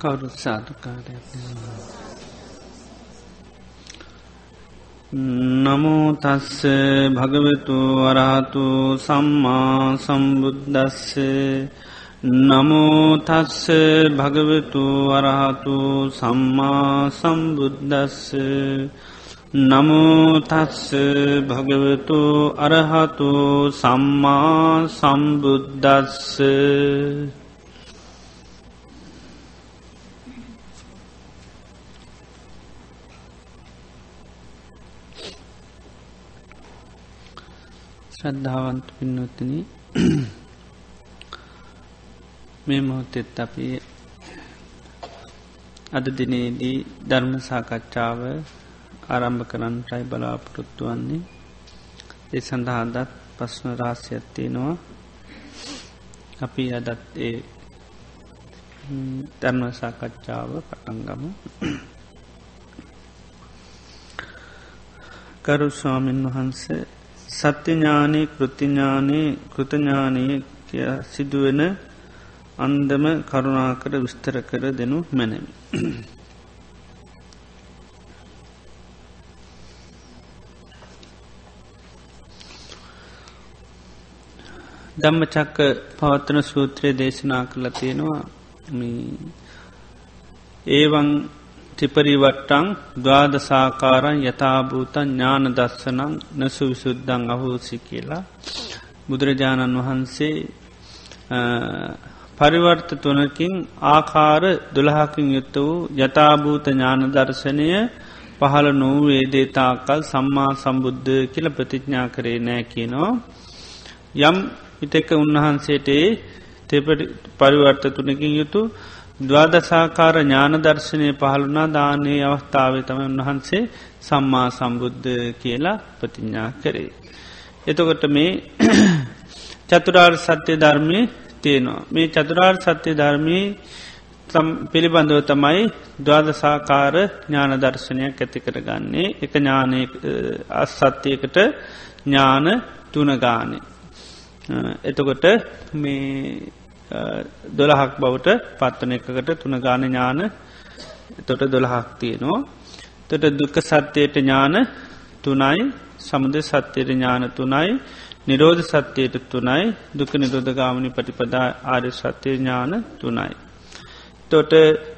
කවුරුත් සාධකාරයක් නමෝ තස්ස භගවතු වරහතු සම්මා සම්බුද්ධස්ස නමෝ තස්ස භගවතු වරහතු සම්මා සම්බුද්ධස්ස නමෝතස්ස භගවතු අරහතු සම්මා සම්බුද්ධස්ස ශ්‍රද්ධාවන්ත පින්නොත්තන මේ මොහොතෙත් අපි අද දිනේදී ධර්ම සාකච්ඡාව ආරම්භ කරන්නටයි බලාපොරොත්තු වන්නේ. ඒ සඳහාදත් ප්‍රශ්න රාස්‍යයක්ත්තියෙනවා අපි අදත් ඒ ධර්ම සාකච්ඡාව පටන්ගම කරු ස්වාමීන් වහන්සේ සත්‍යඥානය කෘතිඥානය කෘතඥානය කිය සිදුවෙන අන්දම කරුණාකර විස්තර කර දෙනු මැනැමි. ධම්මචක්ක පවත්තන සූත්‍රය දේශනා කළ තියෙනවා ඒවන් ටිපරිවට්ටං ගාදසාකාරන් යථභූතන් ඥාන දස්සනං නසු විසුද්ධං අහෝසි කියලා බුදුරජාණන් වහන්සේ පරිවර්ත තුනකින් ආකාර දුළහකින් යුත්ත වූ යථභූත ඥාන දර්ශනය පහළ නොවූ වේදේතාකල් සම්මා සම්බුද්ධ කියල ප්‍රතිඥා කරේ නෑ කියනවා. යම් විතක උන්වහන්සේට තෙපට පරිවර්ත තුනකින් යුතු දවාදසාකාර ඥාන දර්ශනය පහළුනා දානයේ අවස්ථාවේ තම උන්වහන්සේ සම්මා සම්බුද්ධ කියලා ප්‍රතිඥා කරේ. එතකොට මේ චතුරාර් සත්‍යය ධර්මය තියෙනවා. මේ චතුරාර් සත්‍යය ධර්මී පිළිබඳව තමයි දවාදසාකාර ඥාන දර්ශනයක් ඇති කරගන්නේ එක ඥානය අස්සත්‍යයකට ඥාන තුනගානේ. එතකොට මේ දොළහක් බවට පත්වන එකකට තුන ගාන ඥාන තොට දොළහක් තියෙනවා. තොට දුක්ක සත්‍යයට ඥාන තුනයි සමුද සත්‍යයට ඥාන තුනයි නිරෝධ සත්‍යයට තුනයි දුක නිරෝධ ගාමනි පටිපදා ආර්ය සත්‍යය ඥාන තුනයි. තොට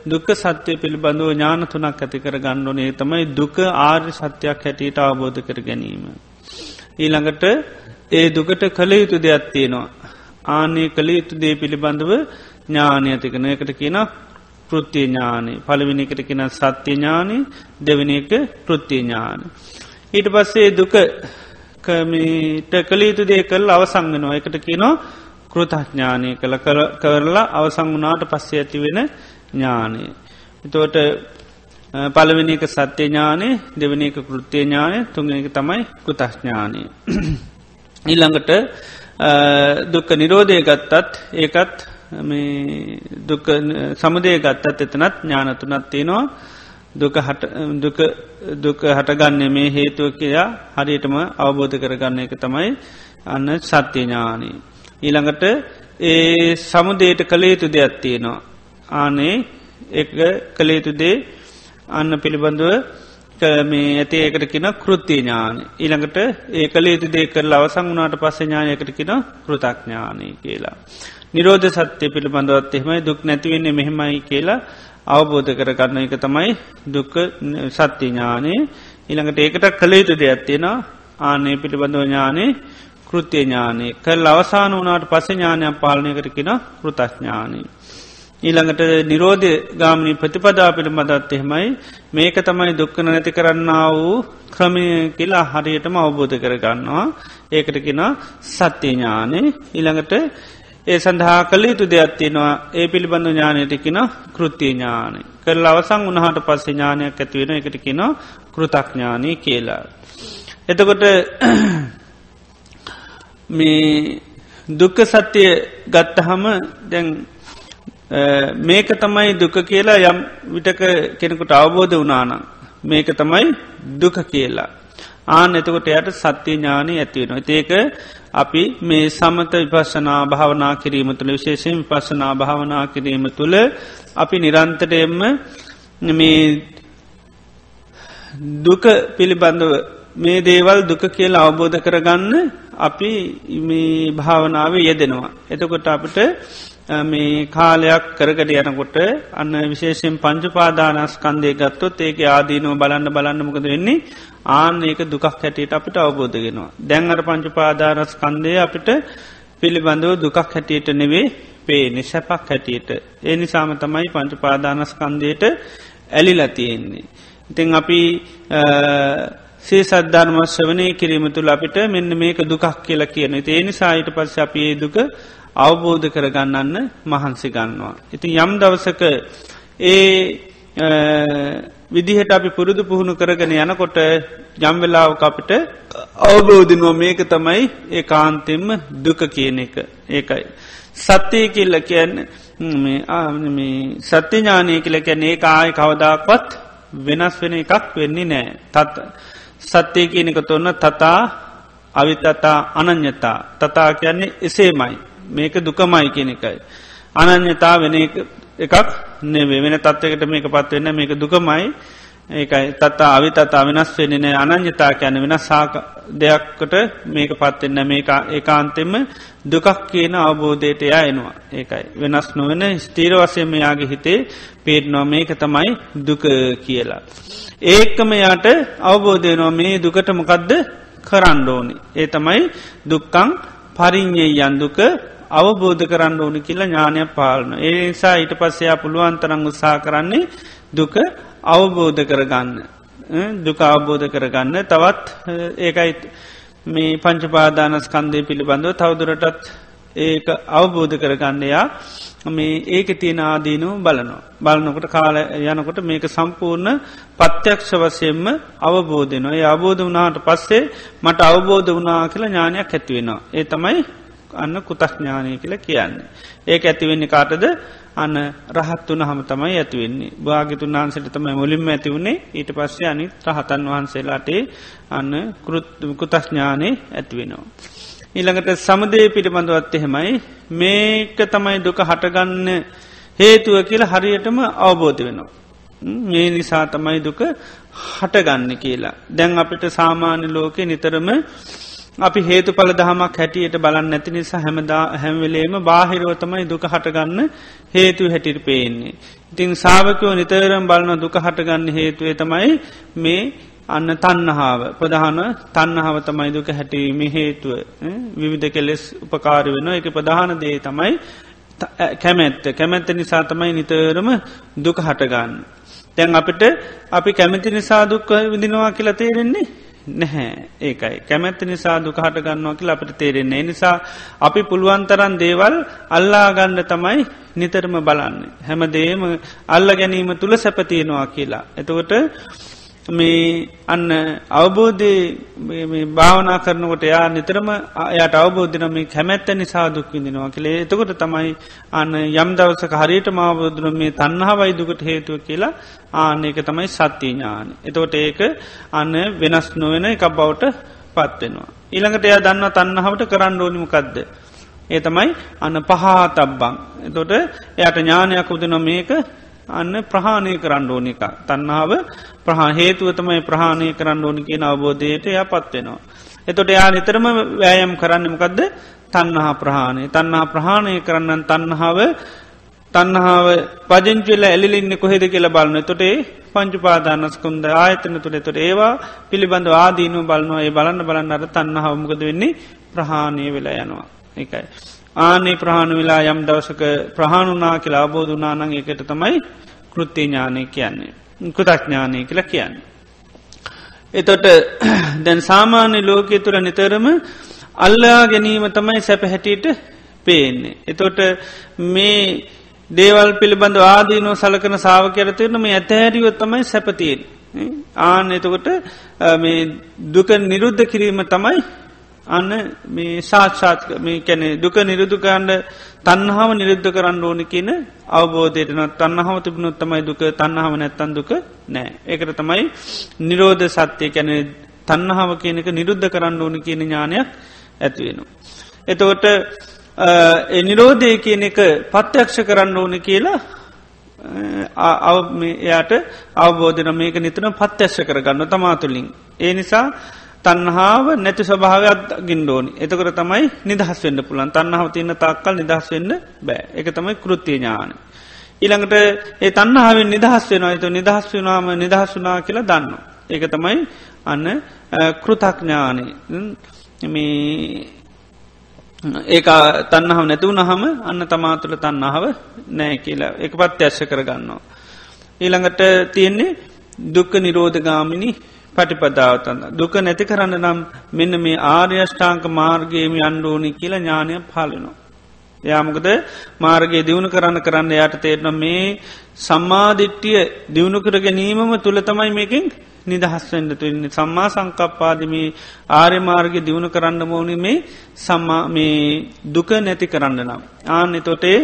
දුක සත්‍යය පිළිබඳව ඥාන තුනක් ඇති කර ගන්නඩනේ තමයි දුක ආර්ය සත්‍යයක් හැටියට අවබෝධ කර ගැනීම. ඊළඟට ඒ දුකට කළ යුතු දෙයක් තියෙනවා. ආනේ කළ යුතු දේ පිළිබඳව ඥානය තිකන එකට කියන පෘත්තිය ඥානය පළවිනිකට කියෙන සත්‍ය ඥානය දෙවන එක පෘත්තිය ඥාන. ඊට පස්සේ දුක කමට කළ යුතු දේ කල් අවසංගෙනවා එකට කියනවා කෘතඥානය කළ කරලා අවසං වනාට පස්සේ ඇති වෙන ඥානය. එතෝට පළවෙනි එක සත්‍ය ඥානය දෙවනි එක කෘතිය ඥානය තුන්ග එක තමයි කෘතඥානය. ඊළඟට දුක්ක නිරෝධය ගත්තත් ඒකත් සමුදය ගත්තත් එතනත් ඥානතුනත් තියෙනවා දුක හටගන්න මේ හේතුව කියයා හරියටම අවබෝධ කරගන්න එක තමයි අන්න සත්‍ය ඥානී. ඊළඟට ඒ සමුදේට කළේතු දෙයක් තියෙනවා. ආනේ එක කළේතු දේ අන්න පිළිබඳුව මේ ඇති ඒකට කියෙන කෘති ඥාන ඊළඟට ඒ කළ යුතු දේ කරලා අවසං වනාට පස්ස ඥානයකට කියෙන කෘතඥානය කියලා. නිරෝධ සත්‍යය පිළිබඳවත් එහෙමයි දුක් නැතිවෙන්නේ මෙහෙමයි කියලා අවබෝධ කරගන්න එක තමයි දුක්ක සත්‍ය ඥානය ඊළඟට ඒකට කළ යුතු දෙයක්ත්තියෙන ආනේ පිළිබඳව ඥානේ කෘතිය ඥානය කල් අවසාන වනාට පස ඥානයක් පාලනයකට කියෙන කෘතඥානී. ඊළඟට නිරෝධය ගාමනී ප්‍රතිපදා පිළිබඳත් එහෙමයි. මේක තමයි දුක්කන නැති කරන්න වූ ක්‍රමය කියලා හරියටම අවබෝධ කරගන්නවා. ඒකට කෙන සත්‍යඥානේ ඊළඟට ඒ සඳහා කළ යුතු දෙයක්ත්තියෙනවා ඒ පිළිබඳ ඥානයට කෙන කෘතිය ඥානය කරල අවසං උනහට පස්ස ඥානයක් ඇතිවෙන එකට කෙන කෘතඥානය කියලා. එතකොට මේ දුක්ක සත්‍යය ගත්තහම දැන් මේක තමයි දුක කියලා යම් විටක කෙනෙකුට අවබෝධ වනානම් මේක තමයි දුක කියලා. ආන එතකොට යට සත්‍ය ඥානී ඇතිවෙනවා. ඒක අපි මේ සමත විපස්සනා භාවනා කිරීම තුළ විශේෂයෙන් විපස්සනා භාවනා කිරීම තුළ අපි නිරන්තරයෙන්ම මේ දුක පිළිබඳව මේ දේවල් දුක කියලා අවබෝධ කරගන්න අපි මේ භාවනාව යෙදෙනවා. එතකොට අපට මේ කාලයක් කරකට යනකොට අන්න විශේෂෙන් පංචුපාදානස්කන්දය ගත්තොත් ඒක ආදීනුව බලන්න බලන්න මොකද වෙන්නේ ආන ඒක දුකක් හැටියට අපිට අවබෝධගෙනවා. දැන් අර පංචුපාදානස්කන්දය අපිට පිළිබඳව දුකක් හැටියට නෙවේ පේ නිශැපක් හැටියට. ඒ නිසාම තමයි පංචුපාදානස්කන්දයට ඇලිලා තියෙන්නේ. ඉතිං අපි සේ සද්ධර්මශ්‍රවනය කිරීම තුළ අපිට මෙන්න මේක දුකක් කියලා කියන. ඒ නිසාහිට පස්ස අපි ඒ දුක අවබෝධ කරගන්නන්න මහන්සි ගන්නවා. ඉතින් යම් දවසක ඒ විදිහට අපි පුරුදු පුහුණු කරගෙන යනකොට යම්වෙලාව අපිට අවබෝධනුව මේක තමයි ඒ කාන්තෙන්ම දුක කියන එක ඒකයි. සත්‍යය කියල්ල කියන්න සත්‍ය ඥානය කියල කැන ඒ ආය කවදාක්වත් වෙනස් වෙන එකක් වෙන්නේ නෑ තත් සත්‍යය කියනක තොන්න තතා අවිතතා අනං්‍යතා තතා කියන්නේ එසේමයි මේක දුකමයි කියන එකයි. අනන්‍යතා වෙන එකක් නෙවේ වෙන තත්වකට මේක පත්වවෙන්න මේක දුකමයි. ඒකයි. තත්තා අවි තතා වෙනස් වෙනන අනං්‍යතා කියන වෙන සාක දෙයක්කට මේක පත්වෙන්න මේ ඒකාන්තෙම දුකක් කියන අවබෝධයට යා එනවා ඒකයි. වෙනස් නොවෙන ස්තීර වසයම යාගේ හිතේ පේටනවා මේක තමයි දුක කියලා. ඒකම යාට අවබෝධයනවා මේ දුකට මොකක්ද කරන්න ඕනි. ඒ තමයි දුක්කං පරිින්යේ යන්දුක අවබෝධ කරන්න ඕනි කියලා ඥානයක් පාලන. ඒ නිසා ඊට පස්සයා පුළුවන් තරං උත්සා කරන්නේ දුක අවබෝධ කරගන්න. දුක අවබෝධ කරගන්න තවත් ඒකයි මේ පංචපාදානස්කන්දය පිළිබඳව තවදුරටත් ඒක අවබෝධ කරගන්නයා මේ ඒක තියෙන ආදීනු බලනවා. බලනකොට කාල යනකොට මේක සම්පූර්ණ පත්‍යක්ෂ වසයෙන්ම අවබෝධනවා. ඒ අවබෝධ වනාට පස්සේ මට අවබෝධ වනා කියලා ඥානයක් ඇතිවෙනවා. ඒ තමයි අන්න කුතක්ඥානය කියල කියන්නේ. ඒක ඇතිවෙන්නේ කාටද අන්න රහත් වන හම තමයි ඇතිවෙන්නේ භාගිතුන් වහන්සට තමයි මුලින්ම ඇතිවුණේ ඊට පස්සේ අනි රහතන් වහන්සේලාටේ අන්න කුතක්ඥානය ඇතිවෙනවා. ඊළඟට සමදය පිළිබඳවත් එහෙමයි මේක තමයි දුක හටගන්න හේතුව කියලා හරියටම අවබෝධ වෙනවා. මේ නිසා තමයි දුක හටගන්න කියලා. දැන් අපිට සාමාන්‍ය ලෝකෙ නිතරම අපි හේතු පල දහමක් හැටියට බලන්න නැති නිසා හැමදා හැම්වෙලේම බාහිරෝතමයි දුක හටගන්න හේතු හැටිට පේන්නේ. ඉතින් සාාවකයෝ නිතරම් බලන දුක හටගන්න හේතුවේ තමයි මේ අන්න තන්නහාාව ප්‍රධාන තන්නහාව තමයි දුක හැටීම හේතුව විවිධ කෙලෙස් උපකාර වෙන එක ප්‍රධාන දේ තමයි කැමැත්ත කැමැත්ත නිසා තමයි නිතරම දුක හටගන්න. තැන් අපිට අපි කැමැති නිසා දුක්ක විදිනවා කියලා තේරෙන්නේ නැහැ. ඒකයි. කැමැත්ත නිසා දුකහට ගන්නවා කියලා අපට තේරෙන්නේ නිසා අපි පුළුවන්තරන් දේවල් අල්ලාගණ්ඩ තමයි නිතරම බලන්න. හැමදේම අල්ල ගැනීම තුළ සැපතියෙනවා කියලා. එතකොට මේ අන්න අවබෝධය භාවනා කරනකොට යා නිතරම අයට අවබෝධන මේ කැමැත්ත නිසා දුක්විදිනවා කළේ එතකොට තමයි අන්න යම් දවසක හරියට මාබෝධන මේ තන්නහාවයි දුකට හේතුව කියලා ආනක තමයි සත්‍යඥාන. එතකොට ඒක අන්න වෙනස් නොවෙන එකක් බවට පත්වෙනවා. ඊළඟට එයා දන්න තන්නහාවට කරන්න ඕනිමකක්ද. ඒ තමයි අන්න පහා තබ්බං. එතොට එයට ඥානයක් උදන මේක අන්න ප්‍රහාණය කරන්න ඕන එක. තන්නාව ප්‍රහා හේතුවතමයි ප්‍රහාණය කරන්න ඕනි කියෙන අවබෝධයට එය පත්වෙනවා. එතොට එයා නිතරම වෑයම් කරන්නමකක්ද තන්නහා ප්‍රහාණය තන්නහා ප්‍රහාණය කරන්නන් තන්නහාාව තන්නහාාව පජංචිල ඇලින්න කොහෙද කියල බලන්න තොටේ පංචුපාදානස්කුන්ද ආයතන තුළ තොට ඒවා පිළිබඳ ආදීනු බලනවා ඒ බලන්න බලන්න අර තන්නහාවමකද වෙන්නේ ප්‍රහාණය වෙලා යනවා. එකයි. ආනේ ප්‍රහාණු වෙලා යම් දවසක ප්‍රහාණුනා කියලා අබෝධනානං එකට තමයි කෘත්ති ඥානය කියන්නේ. කෘතඥානය කියලා කියන්න. එතොට දැන් සාමාන්‍ය ලෝකය තුළ නිතරම අල්ලා ගැනීම තමයි සැප හැටියට පේන්නේ. එතොට මේ දේවල් පිළිබඳ ආදීනෝ සලකන සාාව කරතයන මේ ඇතහැරියොත් තමයි සැපතියෙන්. ආන එතකොට මේ දුක නිරුද්ධ කිරීම තමයි අන්න මේ සාක්ෂාත් මේ කැනෙ දුක නිරුදුකන්ඩ තන්නහාව නිරුද්ධ කරන්න ඕනි කියන අවබෝධයටන තන්නහාව තිබුණොත් තමයි දුක තන්නහාව නැත්තන් දුක නෑ. ඒකට තමයි නිරෝධ සත්‍යය කැනෙ තන්නහාව කියනක නිරුද්ධ කරන්න ඕන කියන ඥානයක් ඇතිවෙනවා. එතකොට නිරෝධය කියන එක පත්්‍යක්ෂ කරන්න ඕන කියලා එයාට අවබෝධන මේක නිතන පත්්‍යශ්‍ය කරගන්න තමාතුලින්. ඒ නිසා තන්හාාව නැති ස්වභාවයක් ගින්ඩෝනි එතකර තමයි නිදහස් වෙන්න පුළන් තන්නාව තියන්න තාක්කල් නිදහස් වෙන්න බෑ එක තමයි කෘතිය ඥාන. ඊළඟට ඒ තන්නාවෙන් නිදහස් වෙනවා ඇතු නිදහස් වනාම නිදහස් වනා කියලා දන්න. ඒක තමයි අන්න කෘතක්ඥානය ඒ තන්නහම නැතුව නහම අන්න තමාතුළ තන්නාව නෑ කියලා එක පත් ඇශ්‍ය කරගන්නවා. ඊළඟට තියෙන්නේ දුක්ක නිරෝධගාමිනි පටිපදාවතන්න. දුක නැති කරන්න නම් මෙන්න මේ ආර්යෂ්ඨාංක මාර්ගයේම අන්ඩෝනි කියලා ඥානය පාලනවා. යාමකද මාර්ගයේ දියුණු කරන්න කරන්න යට තේරන මේ සම්මාධිට්ටිය දියුණු කර ගැනීමම තුළ තමයි මේකින් නිදහස්වෙන්ට තුන්න සම්මා සංකප්පාදමේ ආර්ය මාර්ග දියුණු කරන්න මෝනි මේ සම්මා මේ දුක නැති කරන්න නම්. ආන්න තොටේ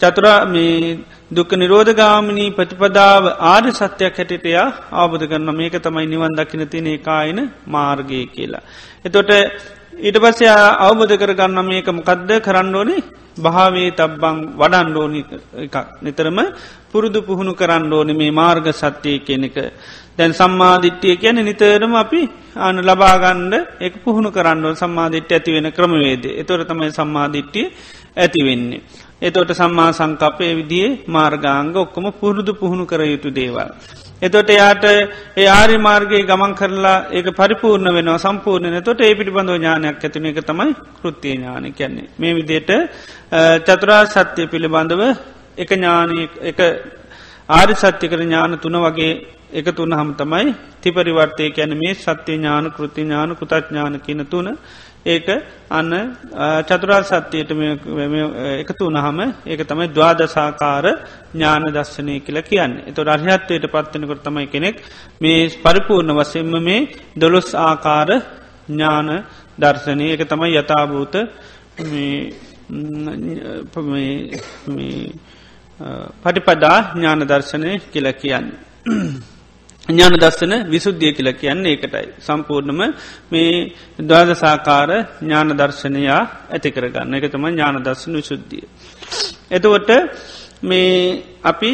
චතුරා මේ දුක නිරෝධගාමිනී ප්‍රතිපදාව ආර්ය සත්‍යයක් හැටිටයා ආබධ කරන්න මේක තමයි නිවන් දකින තින කායින මාර්ගය කියලා. එතොට ඊට පස්සේ අවබධ කරගන්න මේක මොකක්ද කරන්න ඕනේ? භාවේ තබ්බං වඩන්ඩෝනි එකක්. නිතරම පුරුදු පුහුණු කරන්න ඕනි මේ මාර්ග සත්‍යය කෙනෙක දැන් සම්මාධිට්්‍යය කියන නිතරම අපි අන ලබාගණ්ඩ එක පුහුණු කරන්න සම්මාධිට්්‍ය ඇති වෙන ක්‍රමවේද එතොර තමයි සම්මාධිට්්‍යිය ඇතිවෙන්නේ. එතොට සම්මා සංකපය විදිේ මාර්ගාංග ඔක්කොම පුරුදු පුහුණු කර යුතු දේවල්. එතොට යාට ඒ ආරි මාර්ගයේ ගමන් කරලා ඒක පරිපූර්ණ වෙනවා සම්පූර්ණය තොට ඒ පිටිබඳව ඥානයක් ඇතින එක තමයි කෘතිය ඥාන කියන්නේ. මේ විදියට චතුරා සත්‍යය පිළිබඳව එක ඥානය එක ආරි සත්‍ය කර ඥාන තුන වගේ එක තුන්න හම තමයි තිපරිවර්තය කැන මේ සත්‍ය ඥාන කෘති ඥාන කෘතත් ඥාන කියන තුන ඒක අන්න චතුරා සත්‍යයට එකතු වනහම ඒක තමයි දවාදසාකාර ඥාන දර්ශනය කියල කියන්න එතු රහත්වයට පත්වනකොට තමයි කෙනෙක් මේ පරිපූර්ණ වසෙන්ම මේ දොළොස් ආකාර ඥාන දර්ශනය එක තමයි යථභූත පටිපදා ඥාන දර්ශනය කියල කියන්න. ඥාන දස්සන විසුද්ධිය කියල කියන්නේ ඒකටයි. සම්පූර්ණම මේ දවාදසාකාර ඥාන දර්ශනයා ඇති කරගන්න එක තම ඥාන දර්ශන විසුද්ධිය. එතකොට මේ අපි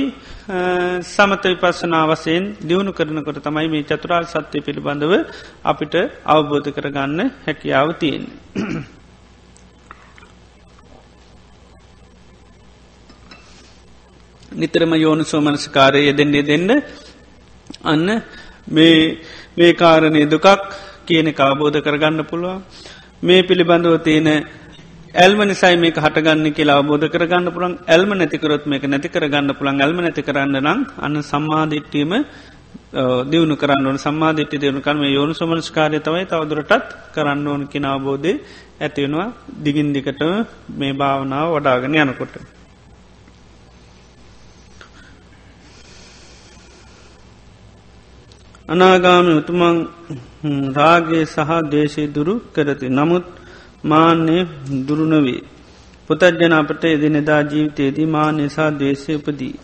සමත විපස්සනාවසයෙන් දියුණු කරනකොට තමයි මේ චතුරාල් සත්‍යය පිළිබඳව අපිට අවබෝධ කරගන්න හැකියාව තියෙන්. නිතරම යෝනු සෝමනස්කාරය යෙදෙන්නේ දෙන්න අන්න මේ මේ කාරණය දුකක් කියන කාබෝධ කරගන්න පුළුවන්. මේ පිළිබඳව තියෙන ඇල්ම නිසයි මේක හටගන්න කියලා බෝධ කරගන්න පුළන් ඇල්ම නැතිකරොත් මේක නැති කරගන්න පුළන් ඇල්ම නැති කරන්න නම් අන්න සම්මාධිට්ටීම දියුණු කරන්න ඕන. සම්මාධිට්‍ය දියුණු කරම යෝනු සමනස්කාරය තමයි තවදුරටත් කරන්න ඕන කිනාබෝධය ඇතිවෙනවා දිගින්දිකට මේ භාවනාව වඩාගෙන යනකොට. අනාගාමි උතුමන් රාගේ සහ දේශය දුරු කරති. නමුත් මාන්‍යය දුරුණවේ. පුතජ්ජන අපට එදිනෙදා ජීවිතයේදී මා නිසා දේශය උපදී.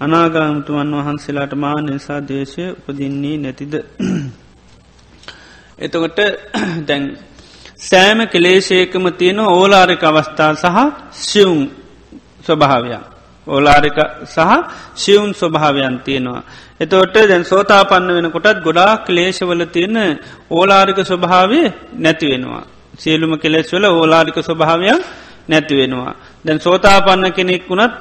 අනාගාමතුවන් වහන්සේලාට මා නිසා දේශය උපදින්නේ නැතිද. එතකොට දැන් සෑම කෙලේශයකම තියෙන ඕලාරික අවස්ථා සහ සියුම් ස්වභාවයක්. ඕලාරික සහ සියුම් ස්වභාවයන් තියෙනවා. එතෝට දැන් සෝතාපන්න වෙනකොටත් ගොඩා ක්ලේශවල තියෙන ඕලාරික ස්වභාවය නැතිවෙනවා. සියලුම කෙලෙස්වල ඕලාරික ස්වභාවයක් නැතිවෙනවා. දැන් සෝතාපන්න කෙනෙක් වුණත්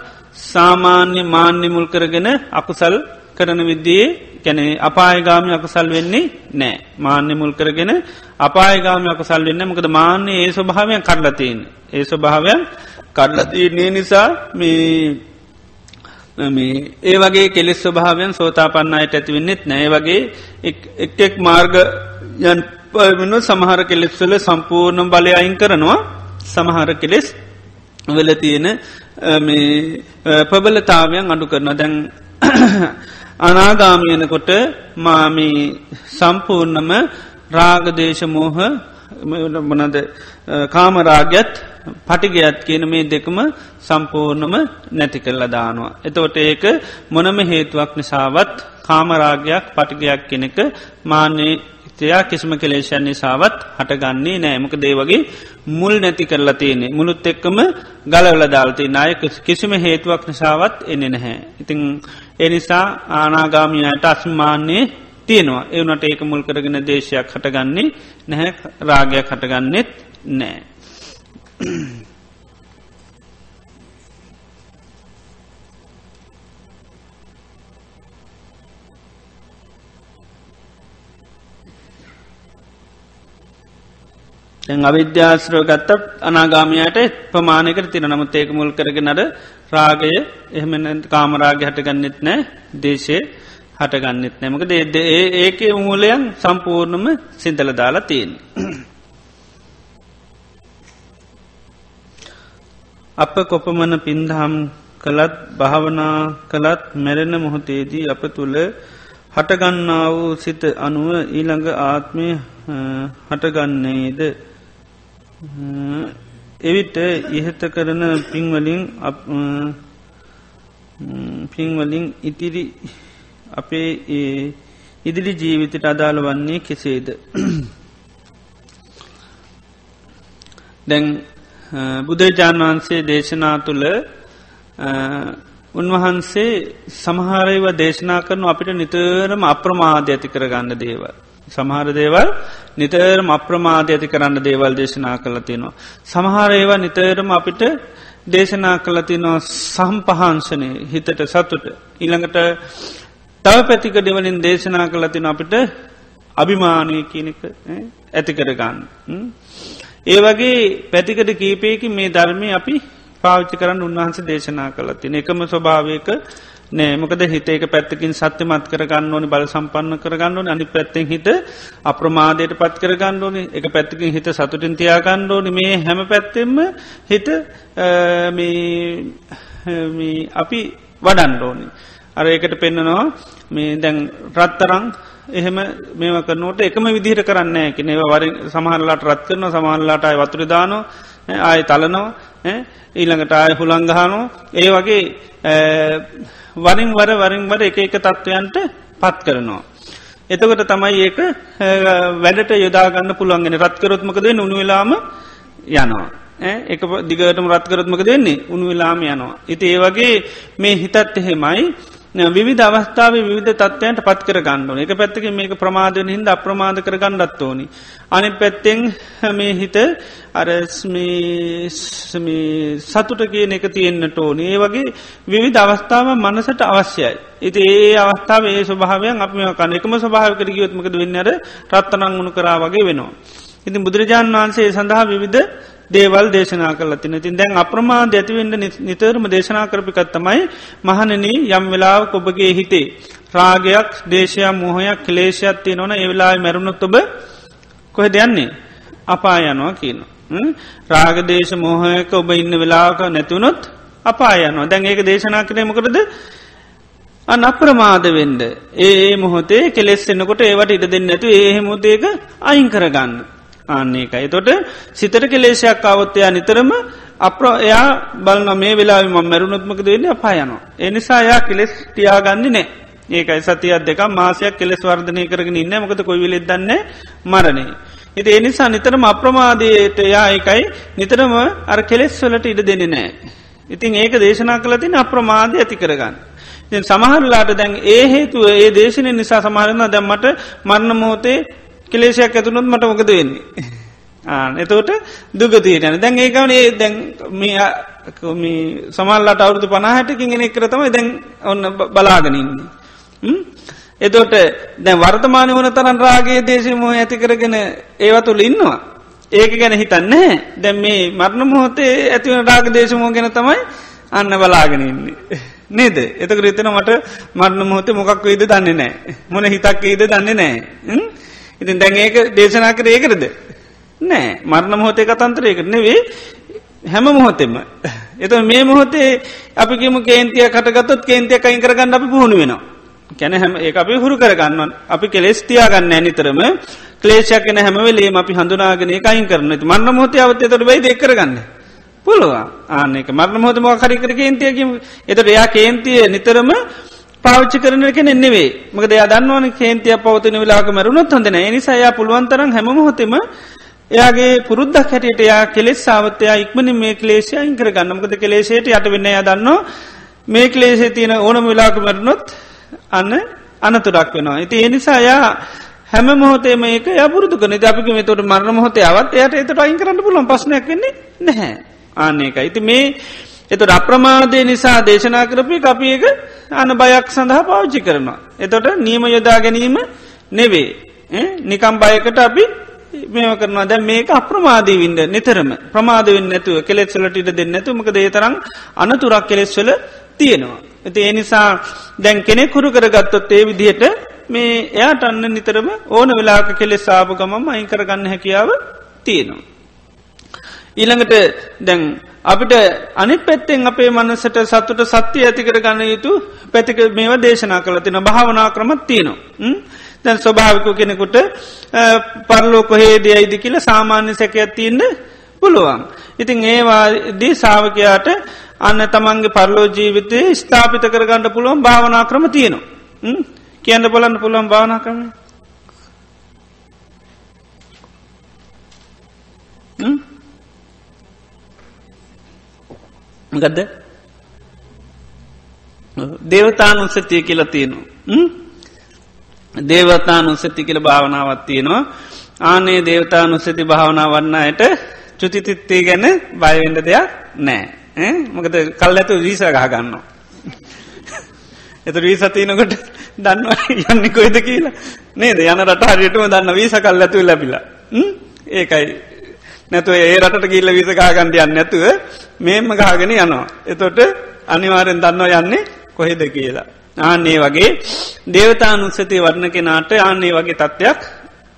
සාමාන්‍ය මාන්‍ය මුල් කරගෙන අකුසල් කරන විද්දයේ කැනෙ අපායගාමි අකුසල් වෙන්නේ නෑ මාන්‍ය මුල් කරගෙන අපායගාමි අකුසල් වෙන්න මකද මාන්‍ය ඒ ස්වභාවයක් කඩලතින් ඒ ස්වභාවයක් කඩලතින්නේ නිසා මේ මේ ඒ වගේ කෙලෙස් ස්වභාවයන් සෝතාපන්නයට ඇතිවෙන්නෙත් නෑ. වගේ එක්ෙක් මාර්ග යන් පමන සමහර කෙලෙස්වල සම්පූර්ණ බලය අයින් කරනවා. සමහර කෙලෙස් වෙල තියෙන ප්‍රබලතාවයන් අඩු කරන දැන් අනාගාමයනකොට මාමී සම්පූර්ණම රාගදේශමෝහ මනද කාමරාගත් පටිගයත් කියන මේ දෙකම සම්පූර්ණම නැති කරලා දානවා. එතවට ඒක මොනම හේතුවක් නිසාවත් කාමරාගයක් පටිගයක් කෙනෙක මාන්‍යයේ චිත්තයා කිසිම කෙලේෂන් නිසාවත් හටගන්නේ නෑමක දේවගේ මුල් නැති කරලා තියන්නේ මුළුත් එක්කම ගලවල දාල්ති නාය කිසිම හේතුවක් නිසාවත් එන්නේ නැහැ. ඉතිං එනිසා ආනාගාමියයට අස්මාන්නේ තියෙනවා. එවනට ඒක මුල් කරගෙන දේශයක් හටගන්නේ නැහැ රාගයක් හටගන්නෙත් නෑ. අවිද්‍යාශ්‍රව ගත්ත අනාගාමයට ප්‍රමාණයකට තින නමුත් ඒක මුල් කරගෙනට රාගය එහෙම කාමරාග හටගන්නෙත් නෑ දේශය හටගන්නෙත් නෑමක දේද ඒක මූලයන් සම්පූර්ණම සිදල දාලා තියෙන්. අප කොපමන පින්දහම් කළත් භාවනා කළත් මැරෙන මොහොතේදී අප තුළ හටගන්නා වූ සිත අනුව ඊළඟ ආත්මය හටගන්නේද එවිට ඉහත කරන පින්වලින් පින්වලින් ඉතිරි අපේ ඒ ඉදිරි ජීවිතයට අදාළ වන්නේ කෙසේද දැන් බුදුරජාණන් වහන්සේ දේශනා තුළ උන්වහන්සේ සමහරයව දේශනා කරනු අපිට නිතරම අප්‍රමාධ ඇති කරගන්න දේවල්. සමහර දේවල් නිතරම අප්‍රමාධ ඇති කරන්න දේවල් දේශනා කළ තිනවා. සමහර ඒවා නිතරම අපිට දේශනා කළ තිනවා සම්පහන්සනය හිතට සතුට. ඉළඟට තව පැතික දෙවලින් දේශනා කළ තින අපිට අභිමානය කියනක ඇති කරගන්න. ඒ වගේ පැතිකට කීපයකි මේ ධර්මය අපි පාවිච්චි කරන්න උන්වහන්ස දේශනා කළ තින එකම ස්වභාවයක නෑ. මොකද හිත එක පැත්තකින් සත්‍යමත් කරගන්න ඕනි බල සම්පන්න කරගන්න ඕන. අනි පැත්තෙන් හිත අප්‍රමාදයට පත් කරගන්න ඕනි. එක පැත්තකින් හිත සතුටින් තියාගන්න ඕනි. මේ හැම පැත්තෙම හිත අපි වඩන්න ඕනි. අර ඒකට පෙන්නනවා මේ දැන් රත්තරං එහෙම මේව කරනට එකම විදිහට කරන්න කෙන ඒව වර සමහරලාට රත් කරන සමහරලාට අයි වතුරදානෝ ආය තලනෝ ඊළඟට ආය හුළංගහනෝ ඒ වගේ වරින් වර වරින් වර එක එක තත්ත්වයන්ට පත් කරනවා. එතකොට තමයි ඒක වැඩට යොදාගන්න පුළුවන්ගෙන රත්කරොත්මකද උුණු වෙලාම යනවා. එක දිගටම රත්කරත්මක දෙන්නේ උුණු වෙලාම යනවා. ඉති ඒ වගේ මේ හිතත් එහෙමයි විධ අවස්ථාව විධ තත්වයන්ට පත් කර ගන්නඩන එක පැත්තක මේක ප්‍රමාදන හිද අප්‍රමාද කර ගණ්ඩත් ඕනි. අනි පැත්තෙන් මේ හිත සතුට කියන එක තියෙන්න්නට ඕන ඒ වගේ විවිධ අවස්ථාව මනසට අවශ්‍යයි. ඉති ඒ අවස්ථාව ඒ ස්වභාවයන් අප කන එකම ස්වභාව කර ගියොත්මකද වෙන්නර රත්තනං උුණු කරා වගේ වෙනවා. ඉතින් බුදුරජාණන් වහන්සේ සඳහා විවිධ දේවල් දේශනා කල තින තින් දැන් අප්‍රමාද ඇතිවෙන්ට නිතරම දේශනා කරපිකත්තමයි මහනන යම් වෙලාව ඔබගේ හිතේ. රාගයක් දේශයක් මොහොයක් කලේෂයක් තිය නොන ඒවෙලා මැරුණුත් ඔබ කොහ දෙයන්නේ අපා යනවා කියන. රාගදේශ මොහයක ඔබ ඉන්න වෙලාක නැතිවුණොත් අපා යනවා දැන් ඒක දේශනා කරනමකරද අන අප්‍රමාද වෙන්ඩ ඒ මොහොතේ කෙලෙස් එන්නකොට ඒවට ඉඩ දෙන්න ඇතු ඒහෙමුදේක අයින් කරගන්න. ආන්නේ එකයි. තොට සිතට කෙලේෂයක් අවත්තයා නිතරම අප්‍ර එයා බලන මේ වෙලා ම මැරුණුත්මක දෙන්න අපායනවා. එනිසා එයා කෙලෙස් තියාගන්න නෑ. ඒකයි සතියක් දෙක මාසයක් කෙලෙස් වර්ධනය කරගෙන ඉන්න මොකද කොයිවිලෙ දන්න මරණේ. ඉති එනිසා නිතරම අප්‍රමාදයට යා එකයි නිතරම අර කෙලෙස් වලට ඉඩ දෙන්නේ නෑ. ඉතින් ඒක දේශනා කළ තින අප්‍රමාදය ඇති කරගන්න. සමහරලාට දැන් ඒ හේතුව ඒ දේශනය නිසා සමහරන්න දැම්මට මරණ මෝතේ කෙලේෂයක් ඇතුනොත් මට මොකද වෙන්නේ. එතවට දුගතියටන දැන් ඒකවන ඒ දැන් මේ සමල්ලට අවුදු පනාහටකින් ගෙන කරතම දැන් ඔන්න බලාගනන්නේ. එතෝට දැන් වර්තමානය වන තරන් රාගේ දේශමහ ඇති කරගෙන ඒවතුළ ඉන්නවා. ඒක ගැන හිතන්නේ දැන් මේ මරණ මොහොතේ ඇතිවන රාග දේශමෝ ගැන තමයි අන්න බලාගෙනන්නේ. නේද එතක රිතන මට මරණ මොහොතේ මොකක් වේද දන්නේ නෑ මොන හිතක් ඒද දන්නේ නෑ. ඉතින් දැන් ඒක දේශනා කර ඒකරද නෑ. මරණ මොහොතේ කතන්තරයකට නෙවේ හැම මොහොතෙම. එත මේ මොහොතේ අපිකිම කේන්තිය කටගත්තොත් කේන්තිය කයින් කරගන්න අපි පුහුණු වෙනවා. කැන හැම ඒ අපි හුරු කරගන්න අපි කෙලෙස් තියාගන්න ඇනිතරම ක්ලේෂයක් එන හැමවෙලේ අපි හඳුනාගෙන කයින් කරන මන්න මොහොතේ අවතේ තොට වෙයි දෙ කරගන්න? පුළුවන්. ආනෙක මරණ මොහොතම කරිකර කේන්තියකින් එතට එයා කේන්තිය නිතරම පාච්චි කරන කෙන නෙවේ මක දෙය දන්නවන කේන්තිය පවතින වෙලාක මරුණොත් හොඳන නිසායා පුළුවන්තරම් හැමහොතෙම එයාගේ පුරුද්දක් හැටියට යා කෙලෙස් සාවතයා ඉක්මනි මේ කලේශය ඉංකර ගන්නමකද කලේශයට යට වෙන්න ය දන්න මේ කලේශේ තියෙන ඕනම වෙලාක මරනොත් අන්න අනතුරක් වෙනවා. ඇති එනිසා යා හැම මොහොතේ මේක යපුරදු කන අපික මේ තොට මරණ මොහොතේ අවත් එයට එතට අයින් කරන්න පුලන් පස්නයක් වෙන්නේ නැහැ. ආන්නේක ඉති මේ එතුට අප්‍රමාදය නිසා දේශනා කරපය අපි එක අන බයක් සඳහා පාවිච්චි කරනවා. එතොට නියම යොදා ගැනීම නෙවේ නිකම් බයකට අපි මේම කරනවා දැ මේක අප්‍රමාදී වින්ඩ නිතරම ප්‍රමාදවෙන් නැතුව කෙලෙක්සලට ඉට දෙන්න ඇතුමක දේතරම් අනතුරක් කෙලෙස්වල තියෙනවා. ඇති ඒ නිසා දැන් කෙනෙ කුරු කරගත්තොත් ඒ විදිහට මේ එයාට අන්න නිතරම ඕන වෙලාක කෙලෙ සාප ගමම අයින් කරගන්න හැකියාව තියෙනවා. ඊළඟට දැන් අපිට අනි පැත්තෙන් අපේ මනසට සත්තුට සත්‍යය ඇතිකර ගන්න යුතු පැතික මේවා දේශනා කළ තින භාවනා ක්‍රමත් තියනවා. දැන් ස්වභාවිකු කෙනෙකුට පරලෝ කොහේද අයිදි කියල සාමාන්‍ය සැකයක් තියන්න පුළුවන්. ඉතින් ඒවාදී සාාවකයාට අන්න තමන්ගේ පරලෝ ජීවිතය ස්ථාපිත කරගන්න පුළුවන් භාවනා ක්‍රම තියනවා. කියන්න බලන්න පුළුවන් භාවනා ක්‍රම. ගදද දේවතානුසතිය කියලා තියෙනවා. දේවතානුසති කියල භාවනාවත් තියෙනවා. ආනේ දේවතානුසති භාවනා වන්නයට චුතිතිත්තේ ගැන බයවෙන්ඩ දෙයක් නෑ. මොකද කල් ඇතු වීස ගහගන්නවා. එත වීසතියනකොට දන්නවා යන්න කොයිද කියලා. නේද? යන රට හරියටම දන්න වීස කල් ඇතු ලැබිලා. ඒකයි. නැතුව ඒ රට ගිල්ල විසකාගන්ඩයන්න නැතුව මේම ගාගෙන යනවා. එතොට අනිවාරෙන් දන්නවා යන්නේ කොහෙද කියලා. ආන්නේ වගේ දේවතානුත්සති වර්ණ කෙනාට ආන්නේ වගේ තත්ත්වයක්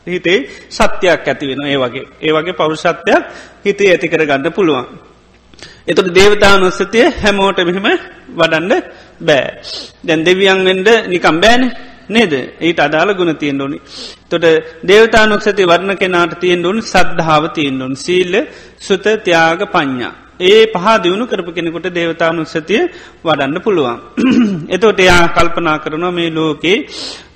හිතේ සත්‍යයක් ඇති වෙන ඒ වගේ ඒ වගේ පෞරුෂත්වයක් හිතේ ඇති කර ගන්න පුළුවන්. එතට දේවතානුස්සතිය හැමෝට මෙහෙම වඩන්ඩ බෑ. දැන් දෙවියන් වෙන්ඩ නිකම් බෑන නේද ඒට අදාළ ගුණ තියෙන් ඕනි. තොට දේවතානුක්සති වර්ණ කෙනාට තියෙන් ඕනු සද්ධාව තියෙන් ඕන් සීල්ල සුත ත්‍යයාග පඤ්ඥා. ඒ පහ දියුණු කරපු කෙනෙකුට දේවතානුස්සතිය වඩන්න පුළුවන්. එතෝට එයා කල්පනා කරනවා මේ ලෝකේ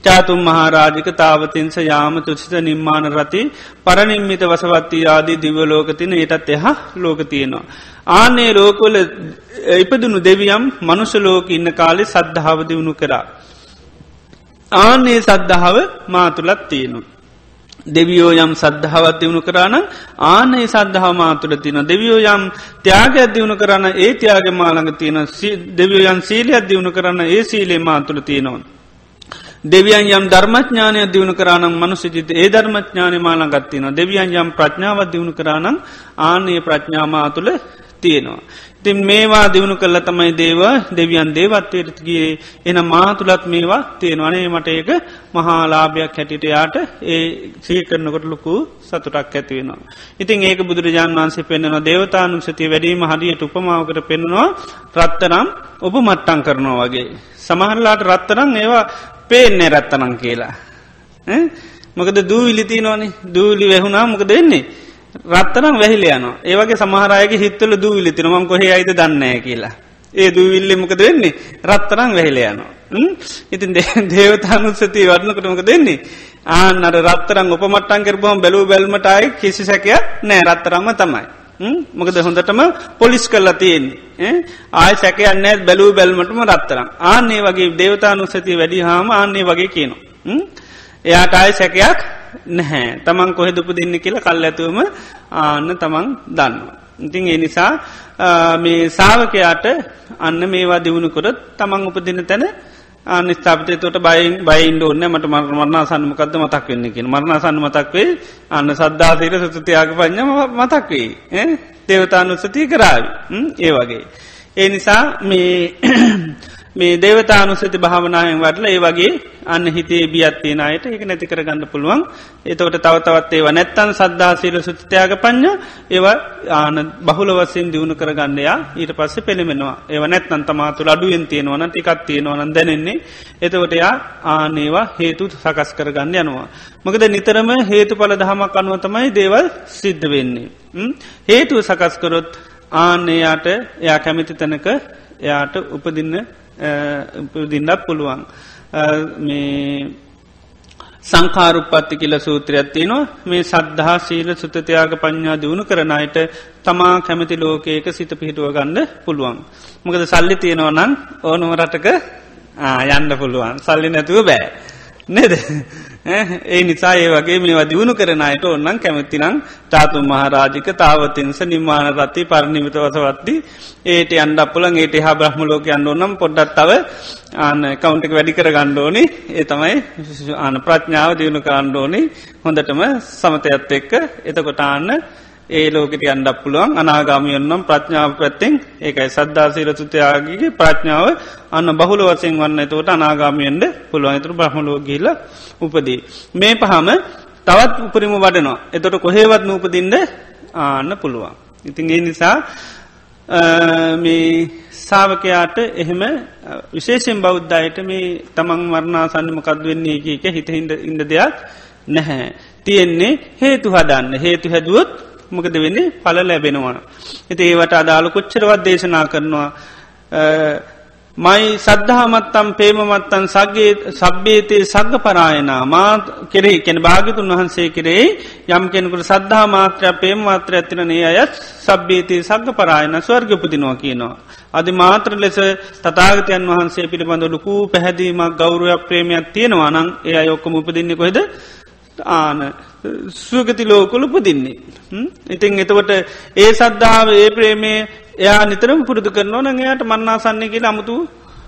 චාතුම් මහාරාජික තාවතින්ස යාම තුසිත නිර්මාණ රති පරනිම්මිත වසවත්ති ආදී දිවලෝකතින ඒටත් එහා ලෝකතියනවා. ආනේ ලෝකොල ඉපදුණු දෙවියම් මනුෂලෝක ඉන්න කාලෙ සද්ධාව දියුණු කරා. ආනේ සද්ධාව මාතුලත් තියෙනවා. දෙවියෝ යම් සද්ධාවත් දියුණු කරන්න ආනේ සද්ධහා මාතුළ තින දෙවියෝ යම් ත්‍යයාගයක් දියුණු කරන්න ඒ ත්‍යයාග මාළඟ තියෙන දෙවියෝ යන් සීලයක් දියුණු කරන්න ඒ සීලේ මාතුළ තියෙනවා. දෙවියන් යම් ධර්මඥානය දියුණු කරනම් මනුසිජිත ඒ ධර්මඥානය මාළඟත්තින දෙවියන් යම් ප්‍රඥාවත් දියුණු කරනම් ආනයේ ප්‍රඥාමා තුළ තියෙනවා. තින් මේවා දියුණු කල්ල තමයි දේව දෙවියන් දේවත්වයටගේ එන මාතුළත් මේවා තියෙනවනේ මට ඒක මහාලාභයක් හැටිට යාට ඒ සී කරනකොට ලොකු සතුටක් ඇතිවෙනවා. ඉතින් ඒක බුදුරජාන් වන්සේ පෙන්න්නනවා දේවතානුසතිය වැඩීම හදියට උපමාවකට පෙන්නවා රත්තරම් ඔබ මට්ටං කරනවා වගේ. සමහරලාට රත්තරං ඒවා පේන්නේ රත්තනං කියලා. මොකද දූවිලිති නොනේ දූලි වැැහුණා මොක දෙන්නේ. රත්තරම් වැහිල යනවා ඒවගේ සමහරයගේ හිත්තල දූවිලි තින මං කොහෙ අයිද දන්නෑ කියලා. ඒ දූවිල්ලි මොකද වෙන්නේ රත්තරම් වැහිල යනවා. ඉතින් දේවතානුත්සති වරණකටමක දෙන්නේ. ආනර රත්තරම් උපමට්ටන් කරබහම බැලූ බැල්මටයි කිසි සැකයක් නෑ රත්තරම්ම තමයි. මොකද හොඳටම පොලිස් කරලා තියෙන්නේ ආය සැකයන්න බැලූ බැල්මටම රත්තරම් ආන්නේ වගේ දේවතානුසති වැඩි හාම ආන්නේ වගේ කියනවා. එයාට ආය සැකයක් නැහැ. තමන් කොහෙ දුප දෙන්න කියලා කල් ඇතුවම ආන්න තමන් දන්න. ඉතින් ඒ නිසා මේ සාාවකයාට අන්න මේවා දියුණුකොරත් තමන් උපදින තැන අනිස්ථාපතය තොට බයින් බයින්ඩ ඔන්න මට මරණ සන්නමකක්ද මතක් වෙන්න කියෙන මරණ සන්න මතක් වේ අන්න සද්ධාතීර සුතියාග පඥම මතක් වේ දේවතානුස්සතිය කරාව ඒ වගේ. ඒ නිසා මේ මේ දේවතානුසති භාවනායෙන් වටල ඒ වගේ අන්න හිතේ බියත්තියෙන අයට ඒක නැති කර ගන්න පුළුවන් එතවට තවතවත් ඒව නැත්තන් සද්ධා සීල සුතිත්‍යයාග පඥ ඒව ආන බහුල වසයෙන් දියුණු කරගන්නයා ඊට පස්ස පෙළමෙනවා ඒව නැත්තන් තමාතුළ අඩුවෙන් තියෙනවන ටිකත් තියෙනවන දැනෙන්නේ එතවට යා ආනේවා හේතු සකස් කරගන්න යනවා. මකද නිතරම හේතු පල දහමක් අනුවතමයි දේවල් සිද්ධ වෙන්නේ. හේතුව සකස්කරොත් ආනේයාට එයා කැමිති තැනක එයාට උපදින්න උපදින්නත් පුළුවන් මේ සංකාරුපත්ති කියල සූත්‍රයක් තියෙනවා මේ සද්ධහා සීල සුතතියාග පඥ්ඥා දියුණු කරනයට තමා කැමති ලෝකයක සිත පිහිටුව ගන්න පුළුවන්. මොකද සල්ලි තියෙනවනන් ඕනුම රටක යන්න පුළුවන් සල්ලි නැතුව බෑ. නෙද? ඒ නිසා ඒ වගේ මේවා දියුණු කරනයට ඔන්නන් කැමතිනම් තාතු මහරාජික තාවතින්ස නිර්මාණ රත්ති පරණිමිත වසවත්ති ඒට අන්ඩ පුලන් ඒට හා බ්‍රහ්ම ලෝක අන්න ඕනම් පොඩ්ඩත් තව ආන කවුන්ටක වැඩි කර ගණ්ඩෝනි ඒ තමයි ආන ප්‍රඥාව දියුණු කාණ්ඩෝනි හොඳටම සමතයත් එක්ක. එතකොට ආන්න ඒ ලෝකට අන්ඩක් පුළුවන් අනාගාමියන්නම් ප්‍රඥාව පැත්තෙන් ඒකයි සද්ධාසීල සුතයාගේ ප්‍රඥාව අන්න බහුල වසයෙන් වන්න එතවට අනාගාමියෙන්ට පුළුවන් තුර බ්‍රහමලෝ ගිල්ල උපදී. මේ පහම තවත් උපරිම වඩනවා. එතොට කොහේවත් නූපදින්ද ආන්න පුළුවන්. ඉතින් ඒ නිසා මේ සාාවකයාට එහෙම විශේෂෙන් බෞද්ධයට මේ තමන් වර්ණාසන්නමකත් වෙන්නේ එක හිත හිද ඉන්ද දෙයක් නැහැ. තියෙන්නේ හේතු හදන්න හේතු හැදුවොත් මොකද වෙන්නේ පල ලැබෙනවා. ඇති ඒවට අදාළ කොච්චරවත් දේශනා කරනවා. මයි සද්ධහමත්තම් පේමමත්තන් සගේ සබ්බේතයේ සග්ග පරායනා මා කෙරෙහි කෙන භාගතුන් වහන්සේ කෙරෙහි යම් කෙනෙකුට සද්ධහා මාත්‍රයක් පේම මාත්‍ර ඇතිනනේ අයත් සබ්බේතයේ සග්ග පරායන ස්වර්ගපතිනවා කියනවා. අධි මාත්‍ර ලෙස තතාගතයන් වහන්සේ පිළිබඳ ලොකූ පැහැදීමක් ගෞරුවයක් ප්‍රේමයක් තියෙනවා නං ඒ අයොක්කම උපදින්නේ කොහෙද ආන සුවගති ලෝකොල උපදින්නේ. ඉතින් එතකොට ඒ සද්ධාව ඒ ප්‍රේමේ එයා නිතරම පුරුදු කරනවා නං එයාට මන්නාසන්නේ කිය අමුතු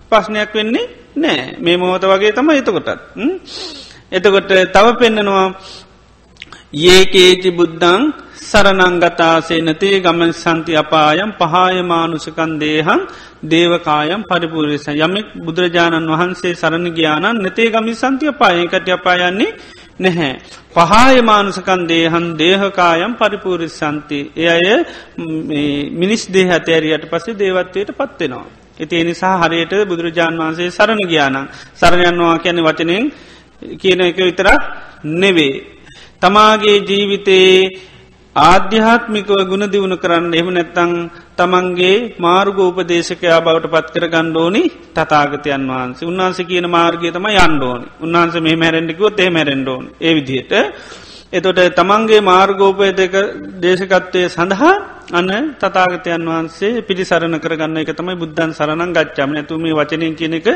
ප්‍රශ්නයක් වෙන්නේ නෑ මේ මොහොත වගේ තම එතකොටත්. එතකොට තව පෙන්නනවා ඒකේචි බුද්ධං සරනංගතාසේ නතේ ගමන් සන්ති අපායම් පහායමානුසකන් දේහන් දේවකායම් පරිපුරස යමෙක් බුදුරජාණන් වහන්සේ සරණ ග්‍යානන් නතේ ගමි සන්තිය පායකට අපායන්නේ නැහැ. පහායමානුසකන් දේහන් දේහකායම් පරිපූරිස් සන්ති. එය අය මිනිස් දේහ ඇතෑරියට පසේ දේවත්වයට පත්වෙනවා. ඇති එනිසා හරියට බුදුරජාණන් වහන්සේ සරණ ගියානං සරණයන්නවා කියන වචනයෙන් කියන එක විතරක් නෙවේ. තමාගේ ජීවිතයේ ආධ්‍යාත්මිකව ගුණ දියුණු කරන්න එම නැත්තං තමන්ගේ මාර්ගෝපදේශකයා බවට පත් කර ගණ්ඩෝනි තතාගතයන් වහන්සේ. උන්වහන්ස කියන මාර්ගය තම යන්ඩෝනි උන්වහන්ස මේ මැරෙන්ඩිකුව තේ මැරෙන්ඩෝන් ඒ විදියට එතොට තමන්ගේ මාර්ගෝපය දෙක දේශකත්වය සඳහා අන්න තතාගතයන් වහන්සේ පිළිසරණ කරගන්න එක තමයි බුද්ධන් සරණන් ගච්චාම ඇතුම වචනයෙන් කියන එක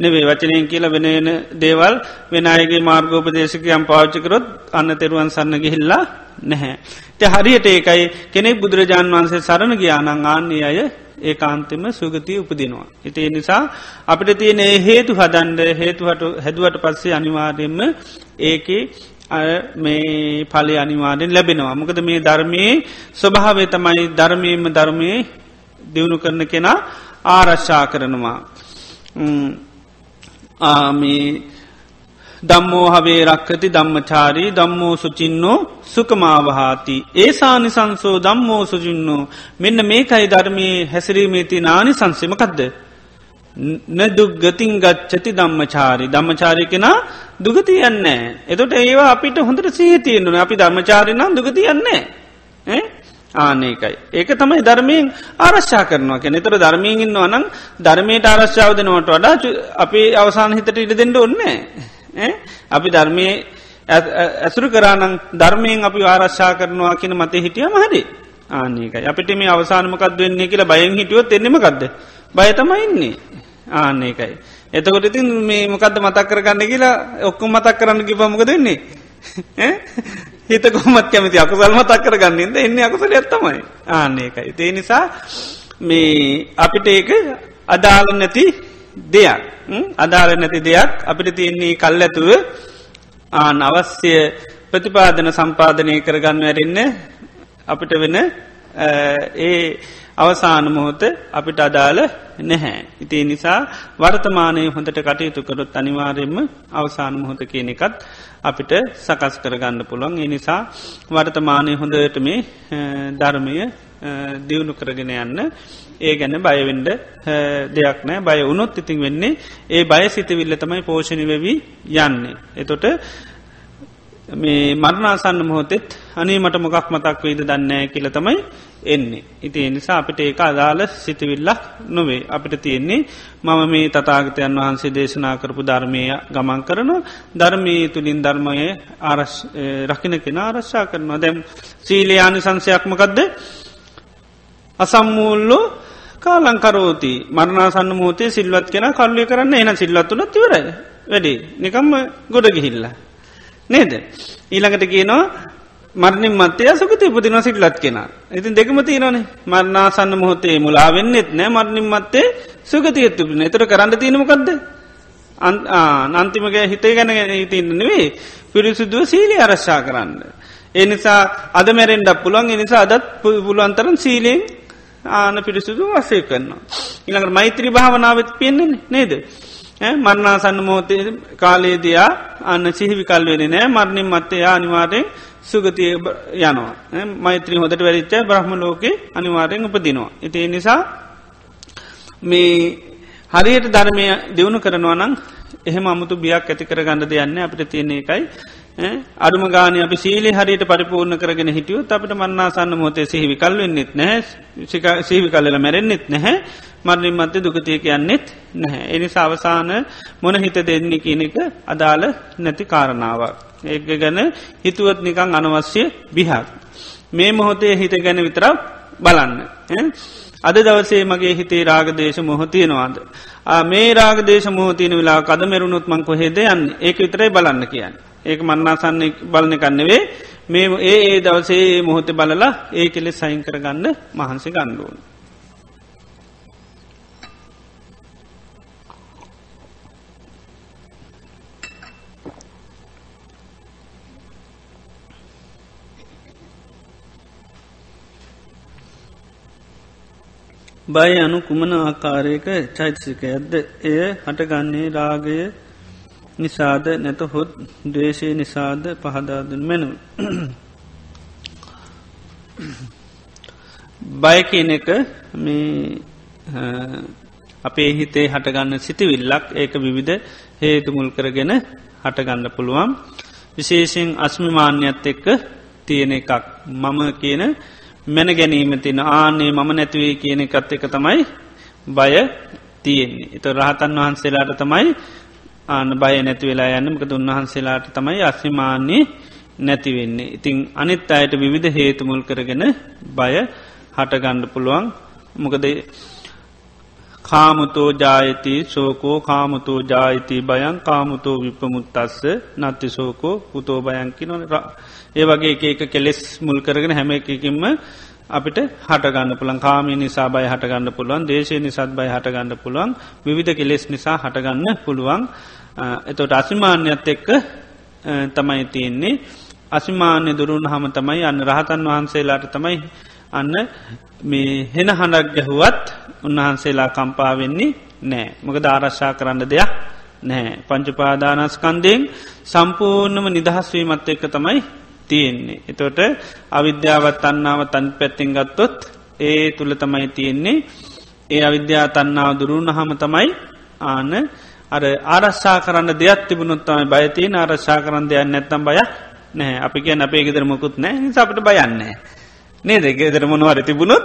නෙවේ වචනයෙන් කියල වෙනන දේවල් වෙනයගේ මාර්ගෝපදේශකයම් පාච්චකරොත් අන්න තෙරුවන් සන්න ගිහිල්ලා නැහැ. ත හරියට ඒකයි කෙනෙක් බුදුරජාණන් වහන්සේ සරණ ගියානං ආන්නේ අය ඒ කාන්තෙම සුගතිය උපදිනවා. ඉතිේ නිසා අපිට තියෙන හේතු හදන්ඩ හේතුහට හැදුවට පස්සේ අනිවාර්යෙන්ම ඒකේ මේ පලි අනිවාර්යෙන් ලැබෙනවා. මොකද මේ ධර්මයේ ස්වභාවේ තමයි ධර්මයම ධර්මය දියුණු කරන කෙනා ආරශ්ා කරනවා. ආමී දම්මෝ හවේ රක්කති ධම්මචාරී දම්මෝ සුචින්නෝ සුකමාවහාති. ඒසානි සංසෝ දම්මෝ සුජින්නෝ මෙන්න මේකයි ධර්මී හැසිරීමේති නානි සංසමකක්ද. නදුගතින් ගච්චති ධම්මචාරි ධම්මචාරි කෙනා දුගතියන්නේ. එතොට ඒවා අපිට හොඳට සහතියෙන්නුන අපි ධර්මචාරිනම් දුගතියන්නේ. ආනකයි. ඒක තමයි ධර්මයෙන් ආරශ්ා කරනවා කියෙන තර ධර්මයෙන් ඉන්නවා නම් ධර්මයට ආරශ්ාවදනවට වඩා අපි අවසාන හිතට ඉඩ දෙෙන්ඩ ඔන්නේ. අපි ධර්මය ඇසුරු කරානං ධර්මයෙන් අපි ආරශ්ා කරනවා කියන මතේ හිටිය මහරි ආනකයි අපිට මේ අවසානමකක් වෙන්නේ කියලා බයෙන් හිටියොත් එන්නෙමකක්ද බයතමයින්නේ ආන්නේකයි. එතකොට ඉතින් මේ මොකක්ද මතක් කරගන්න කියලා ඔක්කොම මතක් කරන්න කිපමක දෙන්නේ. හිත කොමත් කැමති අකුසල් මතක් කරගන්නද එන්න අකුසල ඇත්තමයි ආන්නේකයි. ඒ නිසා මේ අපිට ඒක අදාළ නැති දෙයක් අදාළ නැති දෙයක් අපිට තියෙන්නේ කල් ඇතුව ආන අවශ්‍ය ප්‍රතිපාදන සම්පාධනය කරගන්න ඇරෙන්න අපිට වෙන ඒ අවසාන මොහොත අපිට අදාළ නැහැ. ඉතිේ නිසා වර්තමානය හොඳට කටයුතු කරොත් අනිවාරයෙන්ම අවසාන මොහොත කියන එකත් අපිට සකස් කරගන්න පුළුවන්. ඒ නිසා වර්තමානය හොඳට මේ ධර්මය දියුණු කරගෙන යන්න ඒ ගැන බයවෙන්ඩ දෙයක් නෑ බය වුණොත් ඉතින් වෙන්නේ ඒ බය සිතවිල්ල තමයි පෝෂණි වෙවී යන්නේ. එතොට මේ මරණාසන්න මොහොතෙත් අනේ මට මොකක් මතක් වේද දන්නෑ කියල තමයි එන්නේ. ඉති නිසා අපිට ඒක අදාළ සිතිවිල්ලක් නොවේ. අපිට තියෙන්නේ මම මේ තතාගතයන් වහන්සේ දේශනා කරපු ධර්මය ගමන් කරන ධර්මී තුළින් ධර්මය රකින කෙන ආරශ්ා කරනවා දැම් සීලයානි සංසයක්මකක්ද අසම්මූල්ලෝ කාලංකරෝති මරණාසන්න මෝතේ සිල්වත් කෙන කල්ලය කරන්න එන සිල්ලත්තුනත් තිවරයි වැඩේ නිකම්ම ගොඩ ගිහිල්ලා. නේද. ඊළඟට කියනවා මරණින් මත්තය සුකති උපදින සිටලත් කෙන. ඉතින් දෙකම තියනනේ මරණාසන්න මොහොතේ මුලාවෙන්නෙත් නෑ මරණින් මත්තේ සුගතියත්තු පින එතර කරන්න තියනමකක්ද. අන්තිමගේ හිතේ ගැන හිතන්න නෙවේ පිරිසුදුව සීලි අරශ්ා කරන්න. ඒ නිසා අද මැරෙන්ඩ පුළුවන් එනිසා අදත් පුළුවන්තරන් සීලෙන් ආන පිරිසුදු වසය කරනවා. ඉළඟට මෛත්‍රී භාවනාවත් පියන්නේ නේද. මරණාසන්න මෝතය කාලේදයා අන්න සිහිවි කල්වෙන නෑ. මරණින් මත්තයා අනිවාරයෙන් සුගතිය යනවා. මෛත්‍රී හොදට වැරිච්ච බ්‍රහ්ම ලෝකෙ අනිවාරයෙන් උපදිනවා. ඉති නිසා මේ හරියට ධර්මය දෙවුණු කරනවා නම් එහෙම අමුතු බියක් ඇති කර ගන්න දෙයන්න අපිට තියෙන එකයි අඩුම ගාන අපි සීලි හරියට පරිපූර්ණ කරගෙන හිටියුත් අපට මන්නාසන්න මොතේ සිහිවි කල් වෙන්නෙත් නැහැ සීවි කල්ලල මැරෙන්න්නෙත් නැහැ මරණින් මත්තේ දුකතිය කියන්නෙත් නැහැ. එනි සවසාන මොන හිත දෙන්නේ කියන එක අදාළ නැති කාරණාවක්. ඒ ගැන හිතුවත් නිකං අනවශ්‍ය බිහක්. මේ මොහොතේ හිත ගැන විතරක් බලන්න. අද දවසේ මගේ හිතේ රාගදේශ මොහොතියනවාද. මේ රාගදේශ මෝතියන වෙලා කද මෙරුණුත් මං කොහෙද යන්න ඒක විතරයි බලන්න කියන්න. ඒක මන්නාසන්නේ බලන කන්නෙවේ මේ ඒ ඒ දවසේ මොහොත බලලා ඒ කෙලෙ සයින් කරගන්න මහන්සි ගණ්ඩුවන්. බය අනු කුමන ආකාරයක චෛතසිකයක්ද එය හටගන්නේ රාගය නිසාද නැත හොත් දේශය නිසාද පහදාදුන් මැනව. බය කියන එක මේ අපේ හිතේ හටගන්න සිතිවිල්ලක් ඒක විවිධ හේතුමුල් කරගෙන හටගන්න පුළුවන් විශේෂෙන් අස්මිමාන්‍යත් එක්ක තියෙන එකක් මම කියන මැන ගැනීම තින ආනේ මම නැතිවේ කියන එකත් එක තමයි බය තියෙන්නේ. එත රහතන් වහන්සේලාට තමයි ආන බය නැති වෙලා යන්නමකද උන්වහන්සේලාට තමයි අස්්‍යමාන්නේ නැතිවෙන්නේ. ඉතිං අනිත් අයට විවිධ හේතුමුල් කරගෙන බය හටගණ්ඩ පුළුවන්. මොකද කාමුතෝ ජායති සෝකෝ කාමුතෝ ජායිති බයන් කාමුතෝ විපමුත්තස්ස නත්ති සෝකෝ පුතෝ බයන්කි නොන ඒ වගේ ඒක කෙලෙස් මුල් කරගෙන හැම එකකින්ම අපිට හටගන්න පුළන් කාමී නිසා බයි හටගන්න පුළුවන් දේශය නිසත් බයි හටගන්න පුළුවන්. විවිධ කෙලෙස් නිසා හටගන්න පුළුවන්. එතොට අසිමාන්‍යත් එක්ක තමයි තියෙන්නේ. අසිමාන්‍ය දුරුන් හම තමයි අන්න රහතන් වහන්සේලාට තමයි අන්න මේ හෙන හඬක් ගැහුවත් උන්වහන්සේලා කම්පාවෙන්නේ නෑ මොක ආරශ්ා කරන්න දෙයක් නෑ පංචුපාදානස්කන්දයෙන් සම්පූර්ණම නිදහස්වීමත් එක්ක තමයි තියෙන්නේ. එතොට අවිද්‍යාවත් තන්නාව තන් පැත්තිෙන් ගත්තොත් ඒ තුළ තමයි තියෙන්නේ. ඒ අවිද්‍යා තන්නාව දුරුණ හම තමයි ආන අර ආරශ්ා කරන්න දෙයක් තිබුණොත්තමයි බයතින ආරශ්ා කරන්න දෙයක් නැත්තම් බය නෑ අපි කිය අපේ ගෙදර මොකුත් නෑ අපට බයන්නේ. නේ දෙ ගෙදර මොනවර තිබුණොත්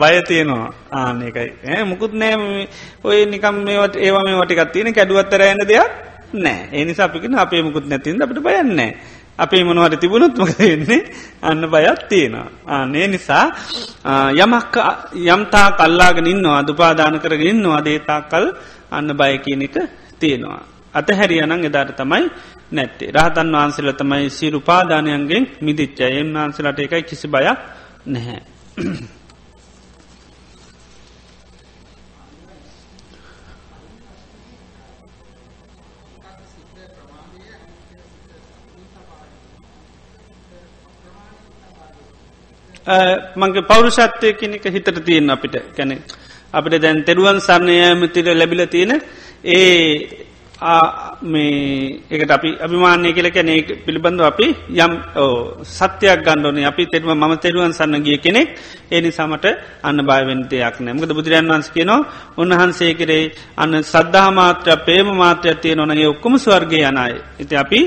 බය තියනවා. ආනකයි මුකුත් නෑ ඔය නිකම් මේට ඒවා මේ වටිකත් තියෙන කැඩුවත්තර යන දෙයක් නෑ ඒනිසා අපිකෙන අපේ මුකුත් නැතින් අපට බයන්නේ අපේ මොනවට තිබුණොත් මක වෙන්නේ? අන්න බයත් තියෙනවා. ආනේ නිසා යමක් යම්තා කල්ලාගෙන ඉන්නවා දුපාදාන කරගෙන ඉන්නවා දේතා කල් අන්න බය කියන එක තියෙනවා. අතහැරියනං එදාට තමයි නැත්තේ. රහතන් වහන්සේල තමයි සිරු පාදානයන්ගෙන් මිදිච්චය එන් වහන්සලට එකයි කිසි බයක් නැහැ. මගේ පෞරුෂත්වය කෙනෙක හිතට තියෙන අපිට කැනෙ අපිට දැන් තෙරුවන් සරණයමතිර ලැබිල තියෙන ඒ මේ එකට අපි අභිමානය කියල කැන පිළිබඳව අපි යම් සත්‍යයක් ගණ්ඩෝනේ අපි තෙරම ම තෙරුවන් සන්න ගිය කෙනෙක්. ඒනි සමට අන්න බයවෙන්තයක් නෑමකද බුදුරන් වන්ස කියනවා උන්වහන්සේ කරේ අන්න සද්ධහා මාත්‍ර පේම මාත්‍රයක් තිය නොනගේ ඔක්කොම ස්වර්ගය යනයි. ඉති අපි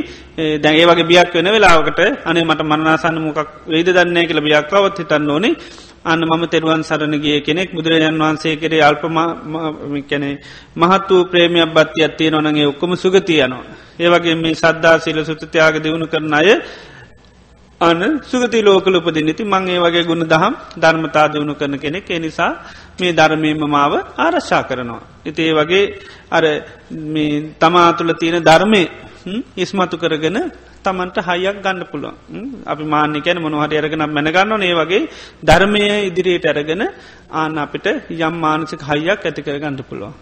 දැගේ වගේ බියක් වෙන වෙලාවකට අනේ මට මරනාසන්න මොකක් වේද දන්නේ කියල බියක්කවත් හිතන්න ඕනේ. අන්න මම තෙරුවන් සරණගේ කෙනෙක් බුදුරජන් වහන්සේ කරේ අල්පමකැනෙ මහත් වූ ප්‍රේමයක් බත්ති අත්තිය නොනගේ ඔක්කොම සුගතියනවා. ඒවගේ මේ සද්ධා සිල සුතතියාග දියුණු කරන අය අන සුගති ලෝකල උපදිනති මං ඒ වගේ ගුණ දහම් ධර්මතා දියුණු කරන කෙනෙක් ඒ නිසා මේ ධර්මයම මාව ආරශ්ා කරනවා. ඉතිඒ වගේ අර තමා තුළ තියෙන ධර්මය ඉස්මතු කරගෙන තමන්ට හයියක් ගන්න පුළුවන්. අපි මාන්‍ය කැන මොනහට අරගෙන මැනගන්න ඒ වගේ ධර්මය ඉදිරියට ඇරගෙන ආන අපිට යම් මානසික හයියක් ඇති කර ගණඩ පුළුවන්.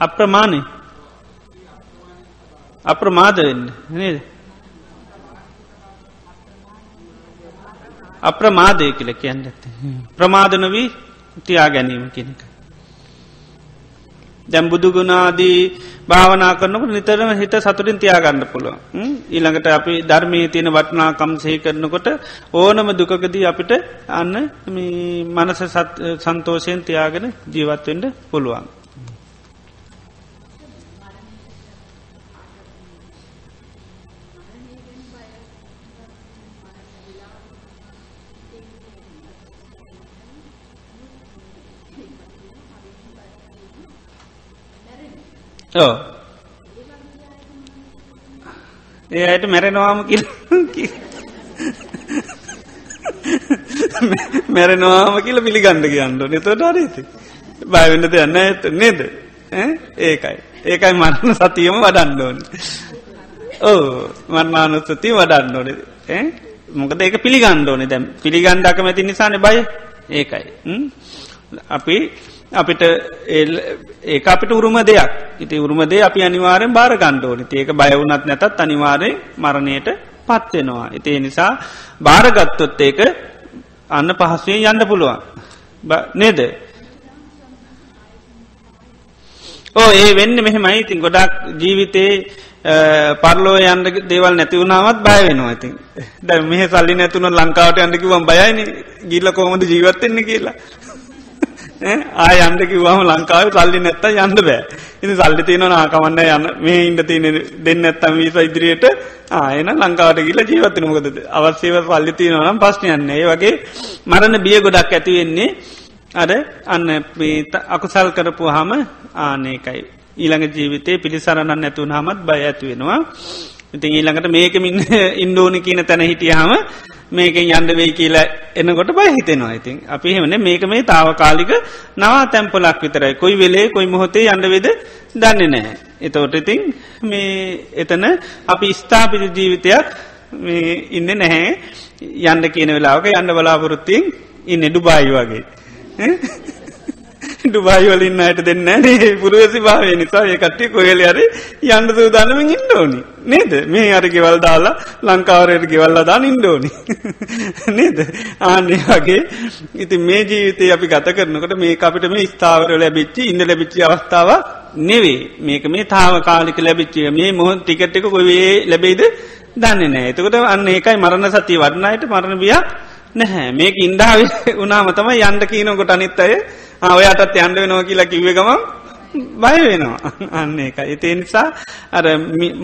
අප්‍රමාණය අප්‍රමාද වෙන්න. නේද? අප්‍රමාදය කියල කියන්න ඇත. ප්‍රමාධනවී තියා ගැනීම කෙනෙක. දැම් බුදුගුණාදී භාවනා කරනකට නිතරම හිත සතුරින් තියාගන්න පුළුව. ඊළඟට අපි ධර්මය තියෙන වටනාකම් සහි කරනකොට ඕනම දුකකදී අපිට අන්න මනස සන්තෝෂයෙන් තියාගෙන ජීවත්වෙන්ට පුළුවන්. ඕ ඒ අයට මැරෙනවාම කිය මැරෙනවාම කියල පිළිගණ්ඩ කියන්න නතොට අරේති බයවෙන්න දෙයන්න ඇත නේද? ඒකයි. ඒකයි මරණ සතියම වඩන්න ඕන. ඕ මර්මානුස්සති වඩන්න ඕන. මොකද ඒක පිළිගණ්ඩ ඕනේ දැම් පිළිගණ්ඩක් මැති නිසාන බය. ඒකයි. අපි අපිට ඒ අපිට උරුම දෙයක් ඉති උරුමදේ අපි අනිවාරෙන් බාර ගණ්ඩෝනි ඒක බයවුනත් නැතත් අනිවාරය මරණයට පත්වෙනවා. ඉතිේ නිසා භාරගත්තොත් ඒක අන්න පහසුවෙන් යන්න පුළුවන්. නේද. ඕ ඒ වෙන්න මෙහෙමයි ඉතින් ගොඩක් ජීවිතේ පරලෝ යන්ඩ දේවල් නැතිවුණාවත් බය වෙනවා ඇතින් දැ මෙහ සල්ලි නැතුන ලංකාවට අන්ඩකිවම් බයයින ගිල්ල කොමද ජීවත්තෙන්නේ කියලා ආය යන්ඩ කිවවාම ලංකාව සල්ලි නැත්ත යන්න බෑ. ඉති සල්ලි තියෙන නාකමන්න යන්න. මේ ඉන්ට තියෙන දෙන්න ඇත්තම් වීස ඉදිරියට. ආයන ලංකාවට කියල ජීවත්තන මොකද අවශ්‍යව පල්ලි තියෙනවනම් පස්්නයන්න ඒ වගේ මරණ බිය ගොඩක් ඇතිවෙන්නේ අර අන්න අකුසල් කරපු හම ආනයකයි ඊළඟ ජීවිතය පිළිසරණන්න නැතුන් හමත් බය ඇති වෙනවා. ඉතින් ඊළඟට මේකමින් ඉන්ඩෝනි කියන තැන හිටියහම මේකෙන් යන්ඩ වෙයි කියලා එන්නකොට බය හිතෙනවා. ඉතින් අපි හෙමන මේක මේ තාවකාලික නවා තැම්පලක් විතරයි. කොයි වෙලේ කොයි මොහොතේ යන්ඩවෙද දන්නේ නෑ. එතවට ඉතින් මේ එතන අපි ස්ථාපිත ජීවිතයක් ඉන්න නැහැ. යන්ඩ කියන වෙලාවක යන්න බලාපොරොත්තියෙන් ඉන්න ඩුබායි වගේ. ඩුබායිවලින් අයට දෙන්න නේ පුරුවසි භාවය නිසා ඒ කට්ටි කොහල අර යන්න සූදානමින් ඉන්ඩෝනි නේද? මේ අර ගෙවල් දාලා ලංකාවරයට ගෙවල්ලා දා ඉන්ඩෝනි නේද? ආන්නේ වගේ ඉති මේ ජීවිතය අපි ගත කරනකට මේ අපිට මේ ස්ථාවර ලැබිච්චි ඉන්න ලැබිච්චි අවස්ථාව නෙවේ මේක මේ තාව කාලික ලැබිච්චිය මේ මොහොන් ටිකට්ක කොවේ ලැබෙයිද දන්නේ නෑ එතකොට අන්න ඒකයි මරණ සතිය වඩනයට මරණ බියක් නැහැ. මේක ඉන්ඩාව උනාම තම යන්ඩ කීනකොට අනිත් අය ඔයාටත් යන්ඩ වෙනවා කියලා කිව්ව ගම බය වෙනවා. අන්න එක එතේ නිසා අර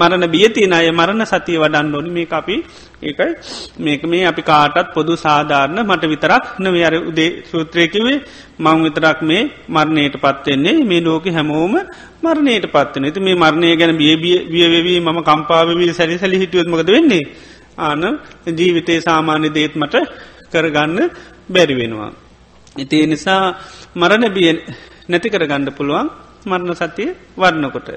මරණ බියතින අය මරණ සතිය වඩන්න ඕනි. මේ අපි ඒකයි මේක මේ අපි කාටත් පොදු සාධාරණ මට විතරක් නවේ අර උදේ සූත්‍රයකිවේ මං විතරක් මේ මරණයට පත්වෙන්නේ මේ ලෝක හැමෝම මරණයට පත්වන ඇති මේ මරණය ගැන බියබිය වියවී මම කම්පාවවී සැරි සැලි හිටියත්මකද වෙන්නේ? ආන ජීවිතේ සාමාන්‍ය දේත් මට කරගන්න බැරි වෙනවා. ඉතිේ නිසා මරණ බිය නැති කර ගණ්ඩ පුළුවන් මරණ සතිය වර්ණකොට.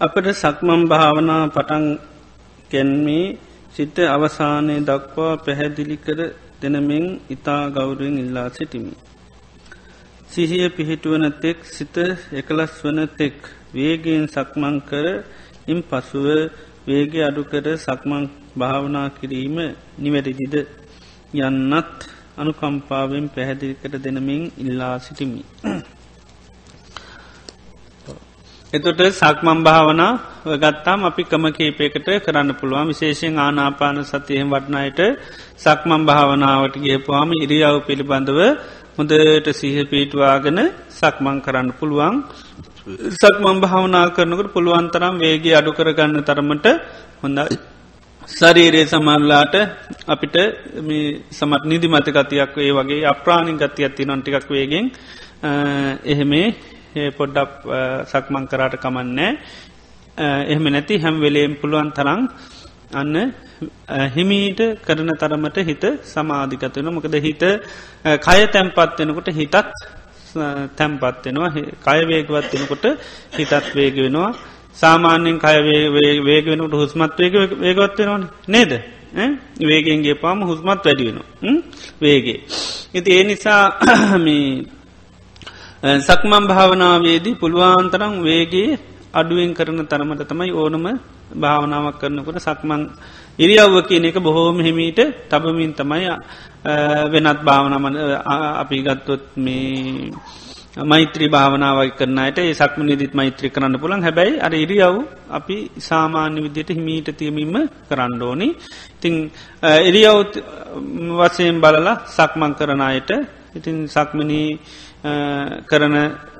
අපට සක්මම් භාවනා පටන් කැන්මේ සිත අවසානය දක්වා පැහැදිලි කර දෙනමෙන් ඉතා ගෞරුවෙන් ඉල්ලා සිටිමි. සිහිය පිහිටුවන තෙක් සිත එකලස් වන තෙක් වේගෙන් සක්මං කර ඉම් පසුව වේග අඩුකර සක්මං භාවනා කිරීම නිවැරදිද යන්නත් අනුකම්පාවෙන් පැහැදිලිකට දෙනමින් ඉල්ලා සිටිමි. එතොට සක්මම් භාවනා ගත්තාම් අපි කම කේපයකට කරන්න පුළුවන්. විශේෂෙන් ආනාපාන සතියහෙම වටනයට සක්මම් භාවනාවට ගේපුවාම ඉරියාව පිළිබඳව හොඳට සිහ පීටවාගෙන සක්මං කරන්න පුළුවන්. සක්මම් භාවනා කරනකට පුළුවන්තරම් වේගේ අඩු කරගන්න තරමට හොඳයි. සරීරයේ සමල්ලාට අපිට සමත් නිදි මතකතියක් වේ වගේ අප්‍රාණි ගති ඇති නොන්ටිකක් වේගෙන් එහෙමේ පොඩ්ඩක් සක්මං කරාට කමන්නෑ. එහෙම නැති හැම් වෙලේම් පුළුවන් තරං අන්න හිමීට කරන තරමට හිත සමාධිකත්වෙන මොකද හිත කය තැම්පත්වෙනකොට හිතත් තැම්පත්වෙනවා කයවේගවත් වෙනකොට හිතත් වේග වෙනවා. සාමාන්‍යෙන් කය වේග වෙනට හුස්මත් වේග වේගවත් වෙනවන. නේද? වේගෙන්ගේ පාම හුස්මත් වැඩි වෙන වේගේ. ඉති ඒ නිසා සක්මම් භාවනාවේදී පුළුවන්තරම් වේගේ අඩුවෙන් කරන තරමට තමයි ඕනම භාවනාවක් කරනකොට සක්මං ඉරියව්ව කියන එක බොහෝම හිමීට තබමින් තමයි වෙනත් භාවනමන අපි ගත්තොත් මේ මෛත්‍රී භාවනාවයි කරනයට ඒ සක්ම නිදිත් මෛත්‍රී කරන්න පුළන් හැබැයි අර ඉරියව් අපි සාමාන්‍ය විදියට හිමීට තියමීම කරන්න ඕනි. ඉතිං ඉරියව් වසයෙන් බලලා සක්මං කරනයට ඉතින් සක්මනී කරන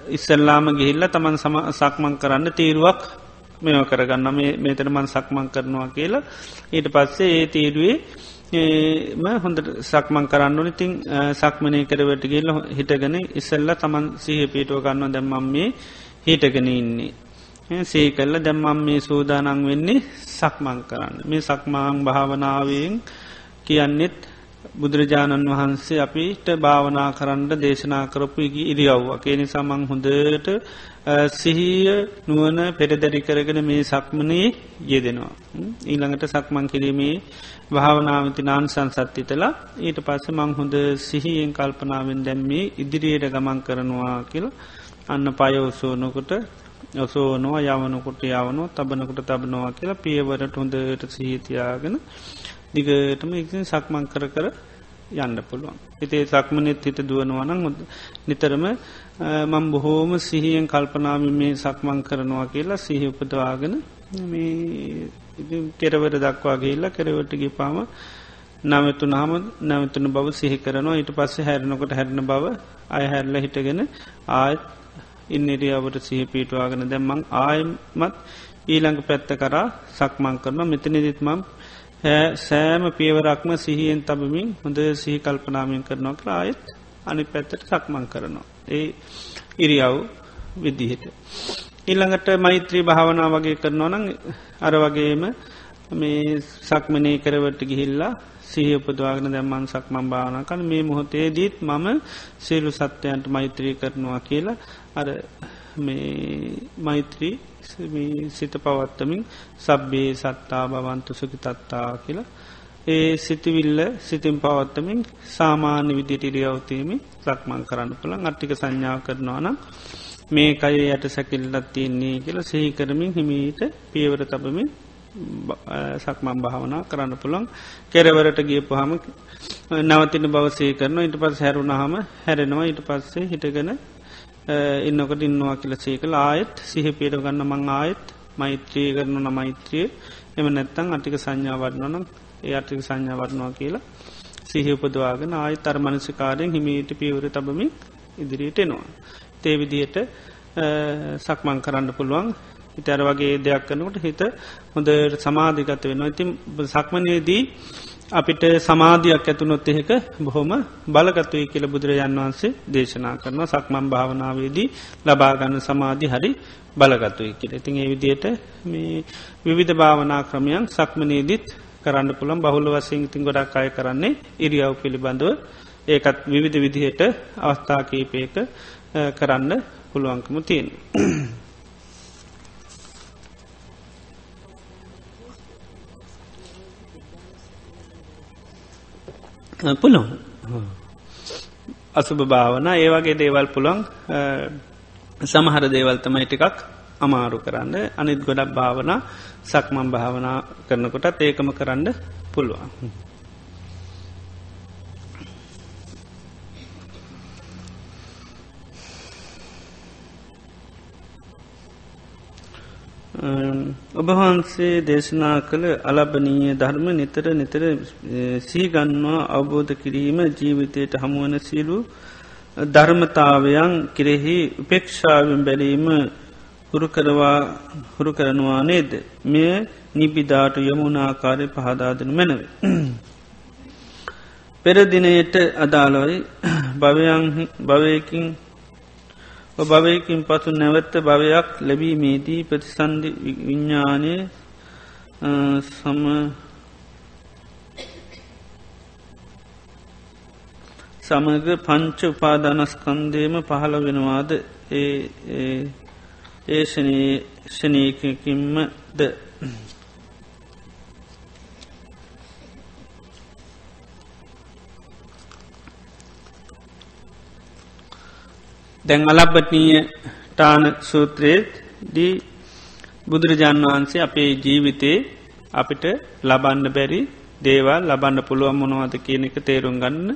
ඉස්සල්ලාම ගිහිල්ල තමන් සම සක්මං කරන්න තීරුවක් මෙම කරගන්න මේතරමන් සක්මං කරනවා කියලා. ඊට පස්සේ ඒ තීරුවේ ම හොඳ සක්මං කරන්න ඉතිං සක්මනය කරවට කියල හිටගෙන ඉස්සල්ල තමන් සහ පීටුව ගන්න දැම්මම් මේ හිටගෙන ඉන්නේ. සේ කල්ල දැම්මම් මේ සූදානං වෙන්නේ සක්මං කරන්න. මේ සක්මාං භාවනාවෙන් කියන්නෙත් බුදුරජාණන් වහන්සේ අපිට භාවනා කරන්න දේශනා කරපු ඉරියව්වා. ඒ සමං හොඳට සිහිය නුවන පෙරදැරි කරගෙන මේ සක්මනයේ යෙදෙනවා. ඊළඟට සක්මං කිරීමේ භාවනාවති නාන් සංසත්තිතලා ඊට පස්ස මං හොඳ සිහියෙන් කල්පනාවෙන් දැම්මේ ඉදිරියට ගමන් කරනවා කියලා අන්න පයවසෝනකොට ඔසෝනවා යවනකොට යවනෝ තබනකොට තබනවා කියලා පියවරට හොඳට සිහිතියාගෙන දිගටම ඉතින් සක්මං කර කර යන්න පුළුවන්. හිතේ සක්මනෙත් හිත දුවනවනං හොද නිතරම මං බොහෝම සිහියෙන් කල්පනාම මේ සක්මං කරනවා කියලා සිහි උපදවාගෙන මේ කෙරවර දක්වා ගේල්ලා කෙරවටගේ පාම නවතු නාම නැවතුන බව සිහි කරනවා ඊට පස්සේ හැරනකොට හැරන බව අය හැරල හිටගෙන ආයත් ඉන්නරියාවට සිහි පීටවාගෙන දැම්මං ආයමත් ඊළඟ පැත්ත කරා සක්මං කරනවා මෙතනිදිත්මම් සෑම පියවරක්ම සිහියෙන් තබමින් හොඳ සිහි කල්පනාමෙන් කරනවා කළ ආයෙත් අනි පැත්තට සක්මං කරනවා. ඒ ඉරියව් විදිහට. ඉල්ළඟට මෛත්‍රී භාවනා වගේ කරනවා නං අර වගේම මේ සක්මනය කරවට ගිහිල්ලා සිහ උපදවාගෙන දැම්මන් සක්මම් භාවනා කන මේ මොහොතේදීත් මම සියලු සත්‍යයන්ට මෛත්‍රී කරනවා කියලා අර මේ මෛත්‍රී සිත පවත්තමින් සබ්බේ සත්තා බවන්තු සුකි තත්තා කියලා. ඒ සිතිවිල්ල සිතින් පවත්තමින් සාමාන්‍ය විදිට ඉරියවතීමි සක්මං කරන්න පුළන් අට්ටික සංඥාව කරනවා නම් මේ කය යට සැකිල්ලත් තියන්නේ කියලා සහි කරමින් හිමීට පියවර තබමින් සක්මම් භාවනා කරන්න පුළන් කෙරවරට ගියපුහම නවතින බවසේ කරන ඉට පස් හැරුණහම හැරෙනවා. ඊට පස්සේ හිටගෙන ඉන්නකට ඉන්නවා කියල සේකල. ආයත් සිහ පේට ගන්න මං ආයත් මෛත්‍රී කරනු න මෛත්‍රිය. එම නැත්තං අටික සංඥාවරන්නනම් ඒ අටික සංඥාවරනවා කියලා සිහි උපදවාගෙන ආය තර මනසිකාරයෙන් හිමීට පියවර තබමි ඉදිරියට එනවා. තේවිදියට සක්මං කරන්න පුළුවන්. හිතර වගේ දෙයක් කනකට හිත හොඳ සමාධිගත වෙනවා. ඉතින් සක්මනයේදී අපිට සමාධයක් ඇතුනොත් එහෙක බොහොම බලගත්තුයි කියල බුදුරජාන් වහන්සේ දේශනා කරනවා. සක්මම් භාවනාවේදී ලබාගන්න සමාධි හරි බලගත්තුයි කියල. ඉතින් ඒ විදියට මේ විවිධ භාවනා ක්‍රමයන් සක්මනේදීත් කරන්න පුළන් බහුල වසයෙන් ඉතින් ගොඩක් අය කරන්නේ ඉරියව් පිළිබඳව. ඒකත් විවිධ විදිහයට අවස්ථා කීපයක කරන්න පුළුවන්කම තියෙන. පුළුවන්. අසුභ භාවන ඒවගේ දේවල් පුළොන් සමහර දේවල් තමයි ටිකක් අමාරු කරන්න. අනිත් ගොඩක් භාවනා සක්මම් භාවනා කරනකොටත් ඒකම කරන්න පුළුවන්. ඔබහන්සේ දේශනා කළ අලබනීය ධර්ම නිතර නිතර සීගන්වා අවබෝධ කිරීම ජීවිතයට හමුවන සිලු ධර්මතාවයන් කෙරෙහි උපේක්ෂාවෙන් බැලීම හුරු කරවා හුරු කරනවා නේද. මෙය නිබිදාට යමුණආකාරය පහදාදන මැනව. පෙරදිනයට අදාළොයි භවයකින් භවයකින් පසු නැවත්ත භවයක් ලැබීමේදී ප්‍රතිසන්ධි විඤ්ඥානය සම සමග පංච උපාදානස්කන්දේම පහළ වෙනවාද? ඒ ඒෂනීකින්ම ද? දැන් අලබ්බටනීය ටාන සූත්‍රයේත් දී බුදුරජාණන් වහන්සේ අපේ ජීවිතේ අපිට ලබන්න බැරි දේවල් ලබන්න පුළුවන් මොනවද කියන එක තේරුම් ගන්න.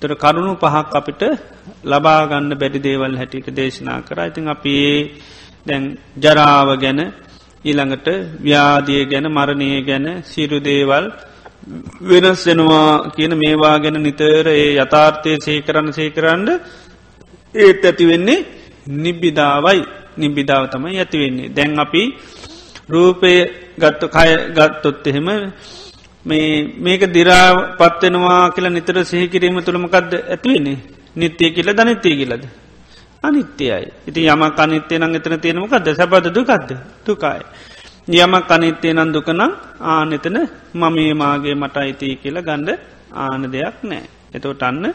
තොර කරුණු පහක් අපිට ලබාගන්න බැඩි දේවල් හැටියට දේශනා කර. ඉතින් අපි දැන් ජරාව ගැන ඊළඟට ව්‍යාදිය ගැන මරණය ගැන සිරු දේවල් වෙනස් වෙනවා කියන මේවා ගැන නිතර ඒ යථාර්ථය සේකරන්න සේකරන්න ඒත් ඇතිවෙන්නේ නිබ්බිදාවයි නිබ්බිදාව තමයි ඇතිවෙන්නේ. දැන් අපි රූපය ගත්ත කය ගත්තොත් එහෙම මේක දිරා පත්වෙනවා කියලා නිතර සිහිකිරීම තුළමකක්ද ඇතිවෙන්නේ නිත්‍යය කියල ධනිත්‍යය කියලද. අනිත්‍යයයි. ඉති යම අනිත්‍යය නං එතන තියෙනමකක්ද සැබද දුකක්ද තුකායි. යමක් අනිත්‍යය නන් දුකනම් ආනෙතන මමේ මාගේ මට අයිතිය කියලා ගණ්ඩ ආන දෙයක් නෑ. එතෝට අන්න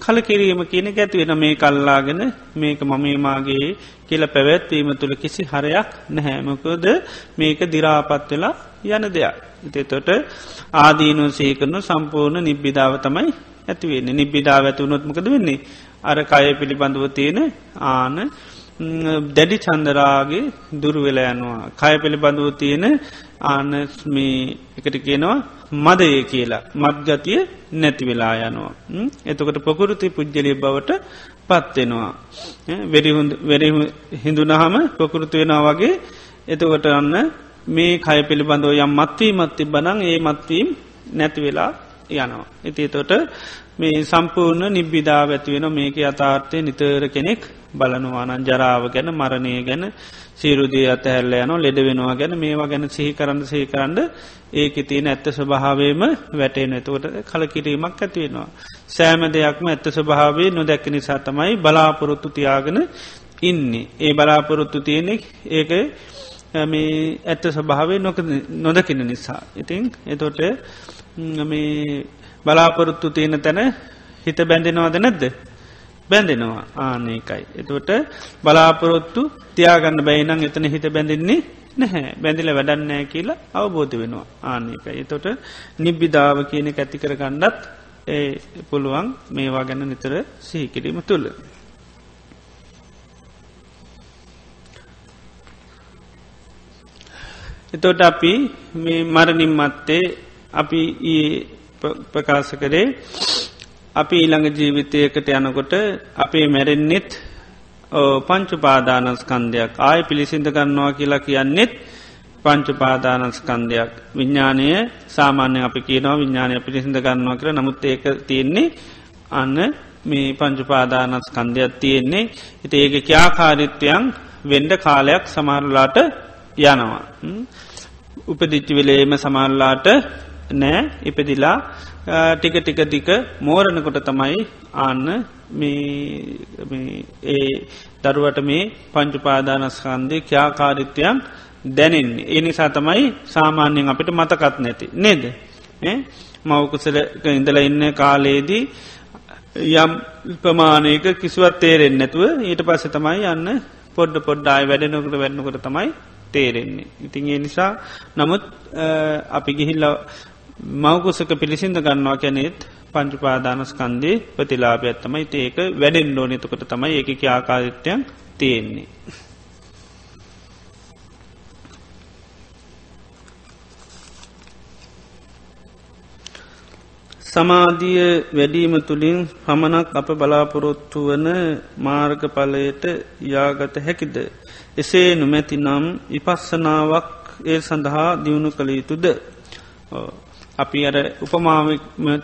කලකිරීම කියන ඇතිවෙන මේ කල්ලාගෙන මේක මමේමාගේ කියල පැවැත්වීම තුළ කිසි හරයක් නැහැමකොද මේක දිරාපත් වෙලා යන දෙයක්. එතතොට ආදීනු සේකරනු සම්පූර්ණ නිබ්බිධාව තමයි ඇතිවෙන්නේ නිබ්බිධාව ඇතුවනොත්මකද වෙන්නේ. අර කය පිළිබඳව තියෙන ආන දැඩි චන්දරාගේ දුරුවෙලා යනවා. කය පිළිබඳව තියෙන ආනස්මී එකට කියනවා මදය කියලා මත්ගතිය නැති වෙලා යනවා. එතකට පොකුරුති පුද්ජලි බවට පත්වෙනවා. වෙරි හිඳුනහම පොකුරුතු වෙනවා වගේ එතකොට අන්න මේ කය පිළිබඳව යම් මත්වී මත්ති බනං ඒ මත්වීම් නැති වෙලා යනවා. ඉති තොට මේ සම්පූර්ණ නිබ්බිධාව ඇතිවෙන මේක අතාර්ථය නිතර කෙනෙක් බලනවානන් ජරාව ගැන මරණය ගැන සීරුදී අතහැල්ල යන ලෙඩ වෙනවා ගැන මේවා ගැන සිහි කරන්න සහි කරන්න ඒක තියන ඇත්ත ස්වභාවේම වැටේ නැතුවට කලකිරීමක් ඇතිවෙනවා. සෑම දෙයක්ම ඇත්ත ස්වභාවේ නොදැක්ක නිසා තමයි බලාපොරොත්තු තියාගෙන ඉන්නේ. ඒ බලාපොරොත්තු තියෙනෙක් ඒක මේ ඇත්ත ස්වභාවේ නොදකින නිසා. ඉතිං එතොට මේ බලාපොරොත්තු තියෙන තැන හිත බැඳෙනවාද නැද්ද බැඳෙනවා ආනකයි. එතුවට බලාපොරොත්තු තියාගන්න බැයිනං එතන හිත බැඳෙන්නේ නැහැ බැඳිල වැඩන්නෑ කියලා අවබෝධ වෙනවා ආනකයි. එතොට නිබ්බිධාව කියන ඇතිකර ගණ්ඩත් ඒ පුළුවන් මේවා ගැන නිතර සිහිකිරීම තුළ. එතොට අපි මේ මරණින් මත්තේ අපි ප්‍රකාශ කරේ අපි ඊළඟ ජීවිතයකට යනකොට අපේ මැරෙන්නෙත් පංචුපාදානස්කන්දයක් ආය පිළිසිඳ ගන්නවා කියලා කියන්නෙත් පංචුපාදානස්කන්දයක් විඤ්ඥානය සාමාන්‍ය අපි කියනවා විඤ්ඥානය පිළිසිඳ ගන්නවා කර නමුත් ඒක තියෙන්නේ අන්න මේ පංචුපාදානස්කන්දයක් තියෙන්නේ. හිත ඒක ක්‍යාකාරිත්වයන් වෙන්ඩ කාලයක් සමහරලාට යනවා. උපදිච්චි වෙලේම සමල්ලාට නෑ. ඉපදිලා ටික ටික ටික මෝරණකොට තමයි ආන්න ඒ දරුවට මේ පංචුපාදානස්කන්දය ක්‍යාකාරිත්‍යයන් දැනෙන්නේ. ඒ නිසා තමයි සාමාන්‍යයෙන් අපිට මතකත් නැති. නේද. මවකුසලක ඉඳල ඉන්න කාලයේදී යම් ප්‍රමාණයක කිසිවත් තේරෙන් නැතුව ඊට පස්ස තමයි යන්න පොඩ්ඩ පොඩ්ඩායි වැඩනකට වැඩනකොට තමයි තේරෙන්නේ. ඉතින් ඒ නිසා නමුත් අපි ගිහිල්ල මවකුසක පිළිසිඳ ගන්නවා කැනෙත් පංචුපාදානස්කන්දේ ප්‍රතිලාභයක් තමයි ඒක වැඩෙන් ඩෝනතකට තමයි ඒක ආකාරිත්‍යයන් තියෙන්නේ. සමාධිය වැඩීම තුළින් පමණක් අප බලාපොරොත්තු වන මාර්ගඵලයට යාගත හැකිද. එසේ නොමැති නම් විපස්සනාවක් ඒ සඳහා දියුණු කළ යුතුද. අපි අර උපමාම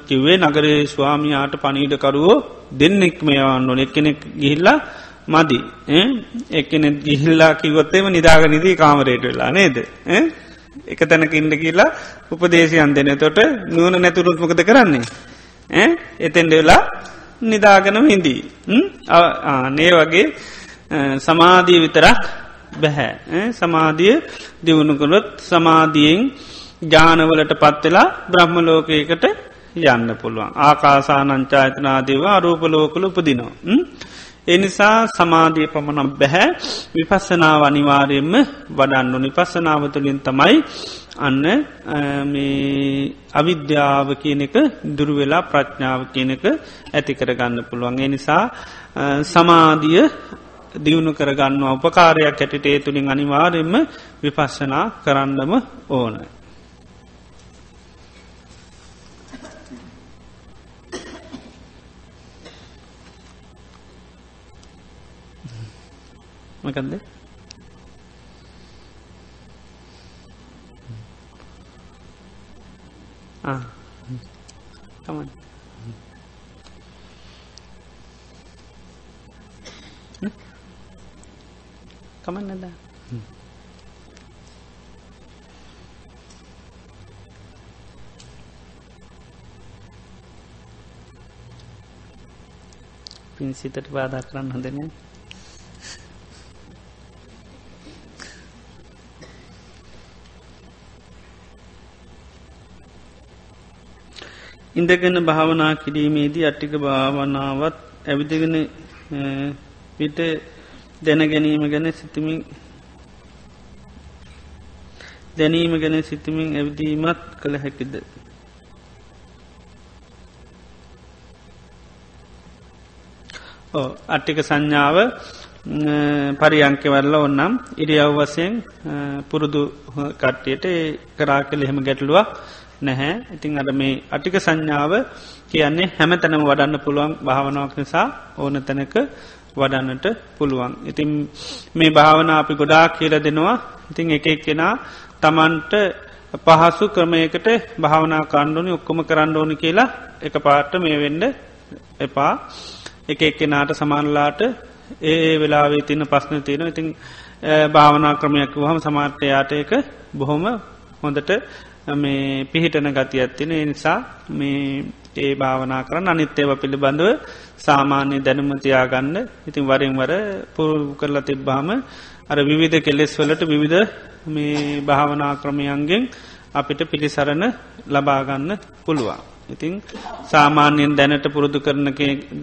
කිව්වේ නගරේ ස්වාමියාට පනීඩකරුවෝ දෙන්නෙක් මේයවන්න ඕන. එකනෙක් ගිහිල්ලා මදි. එකනෙත් ගිහිල්ලා කිවොත්තේම නිදාග නිදී කාමරයට වෙලා නේද? එක තැනක ඉන්න කියලා උපදේශයන් දෙන තොට නුවන නැතුරුත්මකද කරන්නේ? එතෙන්ඩ වෙලා නිදාගනම හිදී නේ වගේ සමාධී විතරක් බැහැ සමාධිය දියුණුකළොත් සමාධියෙන් ජානවලට පත්වෙලා බ්‍රහ්ම ලෝකයකට යන්න පුළුවන් ආකාසානංචායතනාදේවා අරූපලෝකල උපදිනවා. එනිසා සමාධිය පමණම් බැහැ විපස්සනාව අනිවාරයෙන්ම වඩන්නු නිපස්සනාව තුළින් තමයි අන්න අවිද්‍යාව කියන එක දුරුවෙලා ප්‍රඥාව කියන එක ඇති කරගන්න පුළුවන්. එනිසා සමාධිය දියුණු කරගන්න උපකාරයක් ඇටිට ඒ තුළින් අනිවාරයෙන්ම විපස්සනා කරන්නම ඕනයි. මකන්ද තමන් කමන්න නදා පින්සිතට බාධා කරන්න හොඳනෑ ඉඳගෙන භාවනා කිරීමේදී අට්ටික භාවනාවත් ඇවිදගෙන පිට දැන ගැනීම ගැන සිතමින් දැනීම ගැන සිතමින් ඇවිදීමත් කළ හැකිද. අට්ටික සංඥාව පරියංකවල්ල ඔන්නම් ඉරියව් වසයෙන් පුරුදු කට්ටියට කරා කළ එහෙම ගැටලුවක් නැහැ. ඉතිං අද මේ අටික සංඥාව කියන්නේ හැම තැනම වඩන්න පුළුවන් භාවනාවක් නිසා ඕන තැනක වඩන්නට පුළුවන්. ඉතින් මේ භාවන අපි ගොඩා කියල දෙනවා. ඉතිං එක එක්කෙනා තමන්ට පහසු ක්‍රමයකට භාවනා කණ්ඩුවනි ඔක්කොම කරන්න ඕනි කියලා එක පාට මේ වෙන්ඩ එපා. එක එක්කෙනාට සමානලාට ඒ වෙලාවේ තින පස්න තියෙන ඉතිං භාවනා ක්‍රමයක් වහම සමාර්ථයාට එක බොහොම හොඳට මේ පිහිටන ගති ඇත්තින නිසා මේ ඒ භාවනා කරන්න අනිත්‍යව පිළිබඳව සාමාන්‍ය දැනුමතියාගන්න ඉතින් වරින් වර පුරු කරලා තිබ්බාම අර විවිධ කෙලෙස් වලට විවිධ මේ භාවනා ක්‍රමයන්ගෙන් අපිට පිළිසරණ ලබාගන්න පුළුවන්. ඉතිං සාමාන්‍යයෙන් දැනට පුරුදු කරන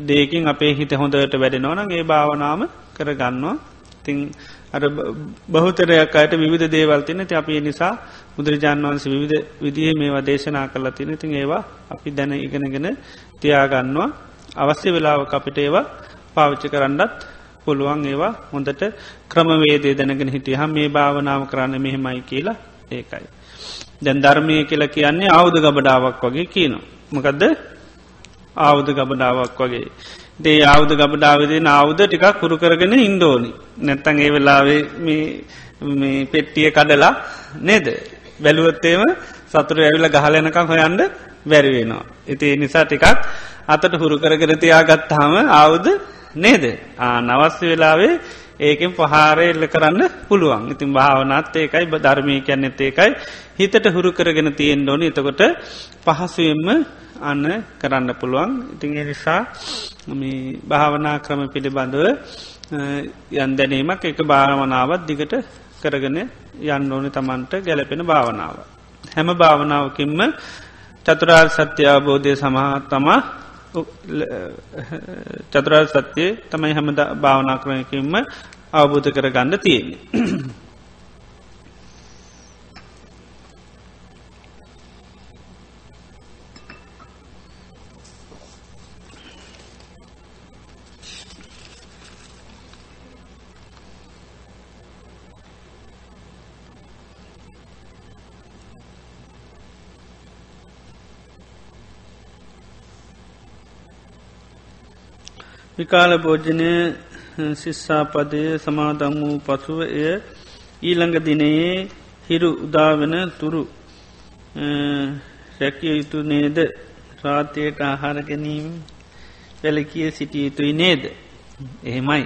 දේකින් අපේ හිත හොඳට වැඩෙනවන ඒ භාවනාම කරගන්නවා. තිං අර බහුතරයක් අයට විධ දේවල්තින ති අපි නිසා බුදුරජාන් වන්ස විවිධ විදිහ මේවා දේශනා කරලා තින ඉතින් ඒවා අපි දැන ඉගෙනගෙන තියාගන්නවා අවශ්‍ය වෙලාව අපිට ඒවා පාවිච්චි කරන්නත් පුළුවන් ඒවා හොඳට ක්‍රමවේදේ දැනගෙන හිටියහ මේ භාවනාව කරන්න මෙහෙමයි කියලා ඒකයි. දැන් ධර්මය කියල කියන්නේ අවුද ගබඩාවක් වගේ කියනවා. මකදද ආවුද ගබඩාවක් වගේ. දේ ආවුද ගබඩාවදේ අවුද ටිකක් හුරු කරගෙන ඉන්දෝනි. නැත්තන් ඒ වෙලාවේ මේ පෙට්ටිය කඩලා නේද. බැලුවත්තේම සතුර ඇවිල ගහලනකම් හොයන්ඩ බැරිවෙනවා. ඉති නිසා ටිකක් අතට හුරු කරගෙන තියාගත්තාම අවුද නේද. ආ නවස්්‍ය වෙලාවේ ඒකෙන් පහාරය එල්ල කරන්න පුළුවන්. ඉතින් භාවනත් ඒකයි ධර්මය කියන්නෙත් ඒකයි. හිතට හුරු කරගෙන තියෙන් ඕොනි. එතකොට පහසුවෙන්ම අන්න කරන්න පුළුවන්. ඉතින් නිසා භාවනා ක්‍රම පිළිබඳව යන් දැනීමක් එක භාවනාවත් දිගට කරගෙන යන්න ඕනි තමන්ට ගැලපෙන භාවනාව. හැම භාවනාවකින්ම චතුරාර් සත්‍ය අවබෝධය සමහත් තමා චතුරාර් සත්‍යය තමයි හැම භාවනා කරනකින්ම අවබෝධ කර ගන්න තියෙන්නේ. විකාල භෝජනය ශිස්සාපදය සමාදම් වූ පසුව එය ඊළඟ දිනයේ හිරු උදාවන තුරු රැකිය යුතු නේද? රාත්‍යයට ආහාර ගැනීම වැලකිය සිටිය යුතුයි නේද? එහෙමයි.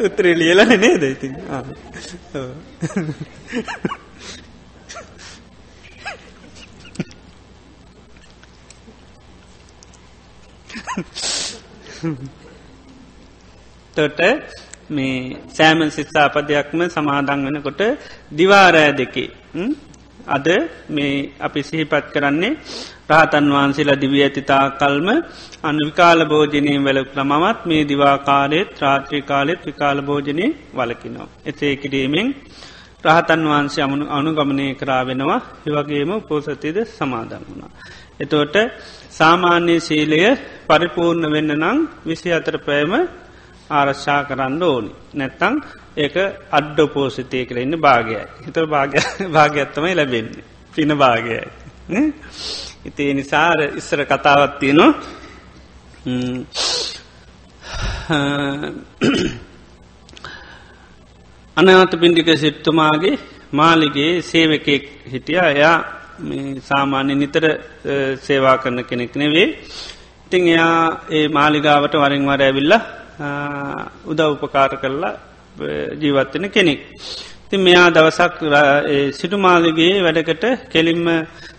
උත්තරේ ලියලන නේද ඉතින්? තොට මේ සෑම සිත්සාපදයක්ම සමාදන් වනකොට දිවාරෑ දෙකේ අද මේ අපි සිහිපත් කරන්නේ රාතන් වහන්සේලා දිවිය ඇතිතා කල්ම අන්න විකාල භෝජනය වැලක්ල මමත් මේ දිවාකාරයත් ත්‍රාත්‍රී කාලෙත් විකාල භෝජනය වලකිනවා. එසේ කිරීමෙන් රහතන් වහන්සේ අමනු අනුගමනය කරා වෙනවා හිවගේම පෝසතිද සමාදන් වුණා. එතෝට සාමාන්‍ය සීලය පරිපූර්ණ වෙන්න නං විසි අතර පෑම ආරශ්ා කරන්න ඕනි. නැත්තං ඒක අඩ්ඩ පෝසිතය කර ඉන්න භාගයයි. හිතර භාගඇත්තමයි ලැබෙන්නේ. පින භාගයයි. ඉතිේ නිසාර ඉස්සර කතාවත්තියනවා අනවත පින්ඩික සිට්තුමාගේ මාලිගේ සේවකෙක් හිටිය එයා සාමාන්‍ය නිතර සේවා කරන කෙනෙක් නෙවේ. ඉතිං එයා ඒ මාලිගාවට වරින්වර ඇවිල්ල උදව් උපකාර කරලා ජීවත්වෙන කෙනෙක්. ති මෙයා දවසක් සිටුමාලිගේ වැඩකට කෙලින්ම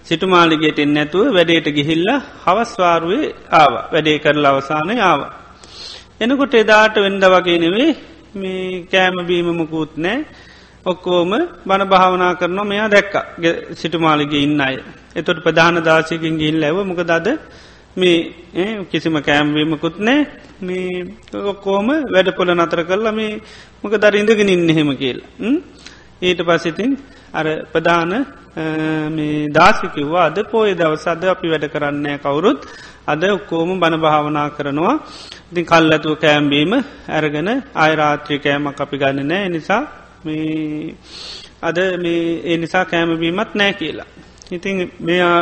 සිටුමාලිගේට එන්න ඇතුව වැඩේට ගිහිල්ල හවස්වාරුවේ ආව වැඩේ කරලා අවසානය ආව. එනකොට එදාට වෙන්ඩ වගේ නෙවේ මේ කෑමබීමමකුත් නෑ ඔක්කෝම බණ භාවනා කරන මෙයා දැක්ක. සිටුමාලිගේ ඉන්න අය. එතොට ප්‍රධාන දාශයකින් ගිල් ඇව මොක දද මේ කිසිම කෑම්වීමකුත් නෑ මේ ඔක්කෝම වැඩ පොල නතර කරලා මේ මොක දර ඉඳගෙන ඉන්න හෙම කියල්. ඊට පසිතින් අර ප්‍රධාන දාසිකිව්වා අද පෝය දවසද අපි වැඩ කරන්නේ කවුරුත්. අද ඔක්කෝම බණ භාවනා කරනවා. ඉතින් කල්ලතුව කෑම්බීම ඇරගෙන අයිරාත්‍රී කෑමක් අපි ගන්න නෑ නිසා මේ අද මේ ඒ නිසා කෑමබීමත් නෑ කියලා. ඉතින් මෙයා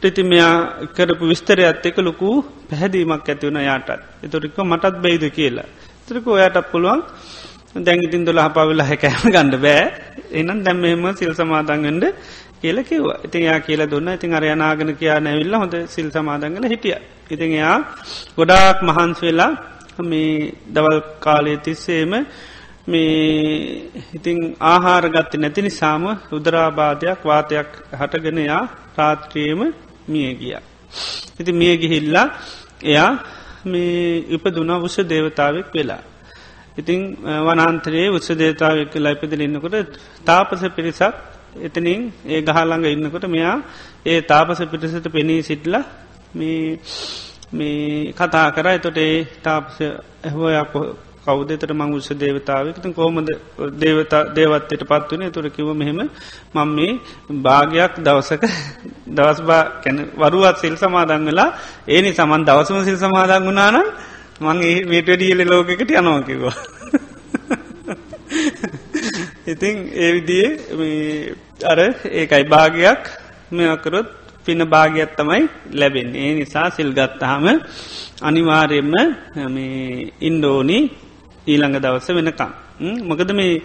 ටති මෙයා කරපු විස්තරයත් එක ලොකු පැහැදීමක් ඇතිවුණ යාටත් එතොරික මටත් බයිද කියලා. ත්‍රක ඔයාටත් පුළුවන් දැංගිතින් දොල හපාවෙලා හැකෑම ගණඩ බෑ එනම් දැම්මෙම සිල් සමාදන්ගඩ කියල කිව්වා ඉතින් යා කියල දුන්න ඉතින් අරයනාගෙන කියා නැවිල්ල හොඳ සිල් සමාදංගල හිටිය. ඉතින් එයා ගොඩාක් මහන්ස් වෙලා මේ දවල් කාලය තිස්සේම මේ ඉතිං ආහාර ගත්ත නැති නිසාම උදරාබාධයක් වාතයක් හටගෙනයා රාත්‍රියම මිය ගිය. ඉති මිය ගිහිල්ලා එයා මේ ඉපදුනා උස දේවතාවක් වෙලා. ඉතිං වනන්තරයේ උත්ස දේතාවක් ලයිපදිල ඉන්නකොට තාපස පිරිසක් එතනින් ඒ ගහල්ළඟ ඉන්නකොට මෙයා ඒ තාපස පිටිසට පෙනී සිටල මේ කතා කර එතොට ඒ තාපස ඇහෝයක් කෞදතර මං උත්ස දේවතාවකත කෝමද දේවතා දේවත්තයට පත්වනේ තුර කිව මෙහෙම මං මේ භාගයක් දවසක දවස් බා කැන වරුවත් සිල් සමාදන් වෙලා ඒනි සමන් දවසම සිල් සමාදන් වුණානම් මං ඒ මේටඩියල ලෝකෙකට යනෝකිවා ඉතිං ඒ විදිේ අර ඒකයි භාගයක් මෙකරොත් පින භාගයක් තමයි ලැබෙන්නේ. ඒ නිසා සිල්ගත්තහම අනිවාරයෙන්ම ඉන්දෝනි ඊළඟ දවස වෙනකම්. මොකද මේ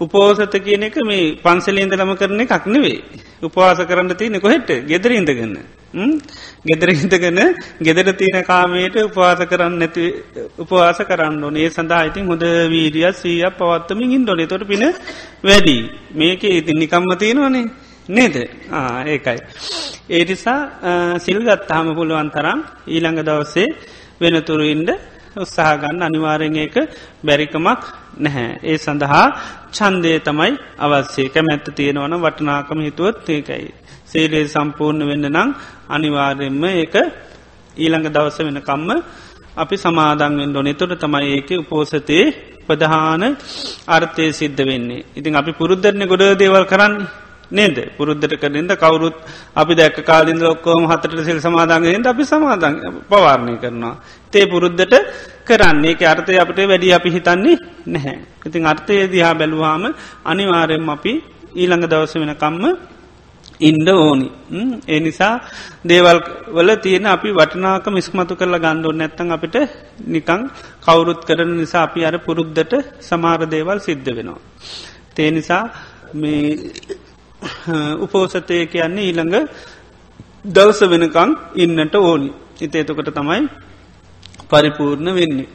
උපෝසත කියන එක මේ පන්සලේන්ද ලම කරන එකක් නෙවේ. උපවාස කරන්න තියනෙ කොහෙට ගෙදර ඉඳගන්න. ගෙදර හිතගෙන ගෙදර තියෙන කාමයට උපවාස කරන්න නැති උපවාස කරන්න ඕනේ සඳහා ඉතින් හොඳ වීරිය සීය පවත්තමින් ඉන්ඩොන තොට පින වැඩි මේක ඉතින් නිකම්ම තියෙනවනේ නේද ඒකයි. ඒනිසා සිල්ගත්තාම පුළුවන් තරම් ඊළඟ දවසේ වෙනතුරු ඉන්ඩ උත්සාහගන්න අනිවාරෙන් ඒක බැරිකමක් නැහැ. ඒ සඳහා චන්දය තමයි අවස්සේ කැමැත්ත තියෙනවන වටනාකම හිතුවත් ඒකයි. සේලේ සම්පූර්ණ වෙන්න නං අනිවාර්යෙන්ම ඒක ඊළඟ දවස වෙනකම්ම අපි සමාදන්ෙන් ඩොනෙ තොට තමයි ඒක උපෝසතයේ ප්‍රධාන අර්ථය සිද්ධ වෙන්නේ. ඉතින් අපි පුරුද්ධරණ ගොඩ දේවල් කරන්න නේද පුරුද්ධට කරෙන්ද කවුරුත් අපි දැක් කාලින්ද ඔක්කෝම හතට සිල් සමාධන්ගෙන්ට අපි සමාධන් පවාරණය කරනවා. තේ පුරුද්ධට කරන්නේ අර්ථය අපට වැඩි අපි හිතන්නේ නැහැ. ඉතින් අර්ථය දිහා බැලුවාම අනිවාරයෙන් අපි ඊළඟ දවස වෙනකම්ම ඉන්ඩ ඕනි ඒ නිසා දේවල් වල තියෙන අපි වටනාක මිස්මතු කරලා ගණ්ඩුව නැත්තන් අපිට නිකං කවුරුත් කරන නිසා අපි අර පුරුද්ධට සමාර දේවල් සිද්ධ වෙනවා. තේ නිසා මේ උපෝසතය කියන්නේ ඊළඟ දවස වෙනකං ඉන්නට ඕනි. ඉතේතකොට තමයි පරිපූර්ණ වෙන්නේ.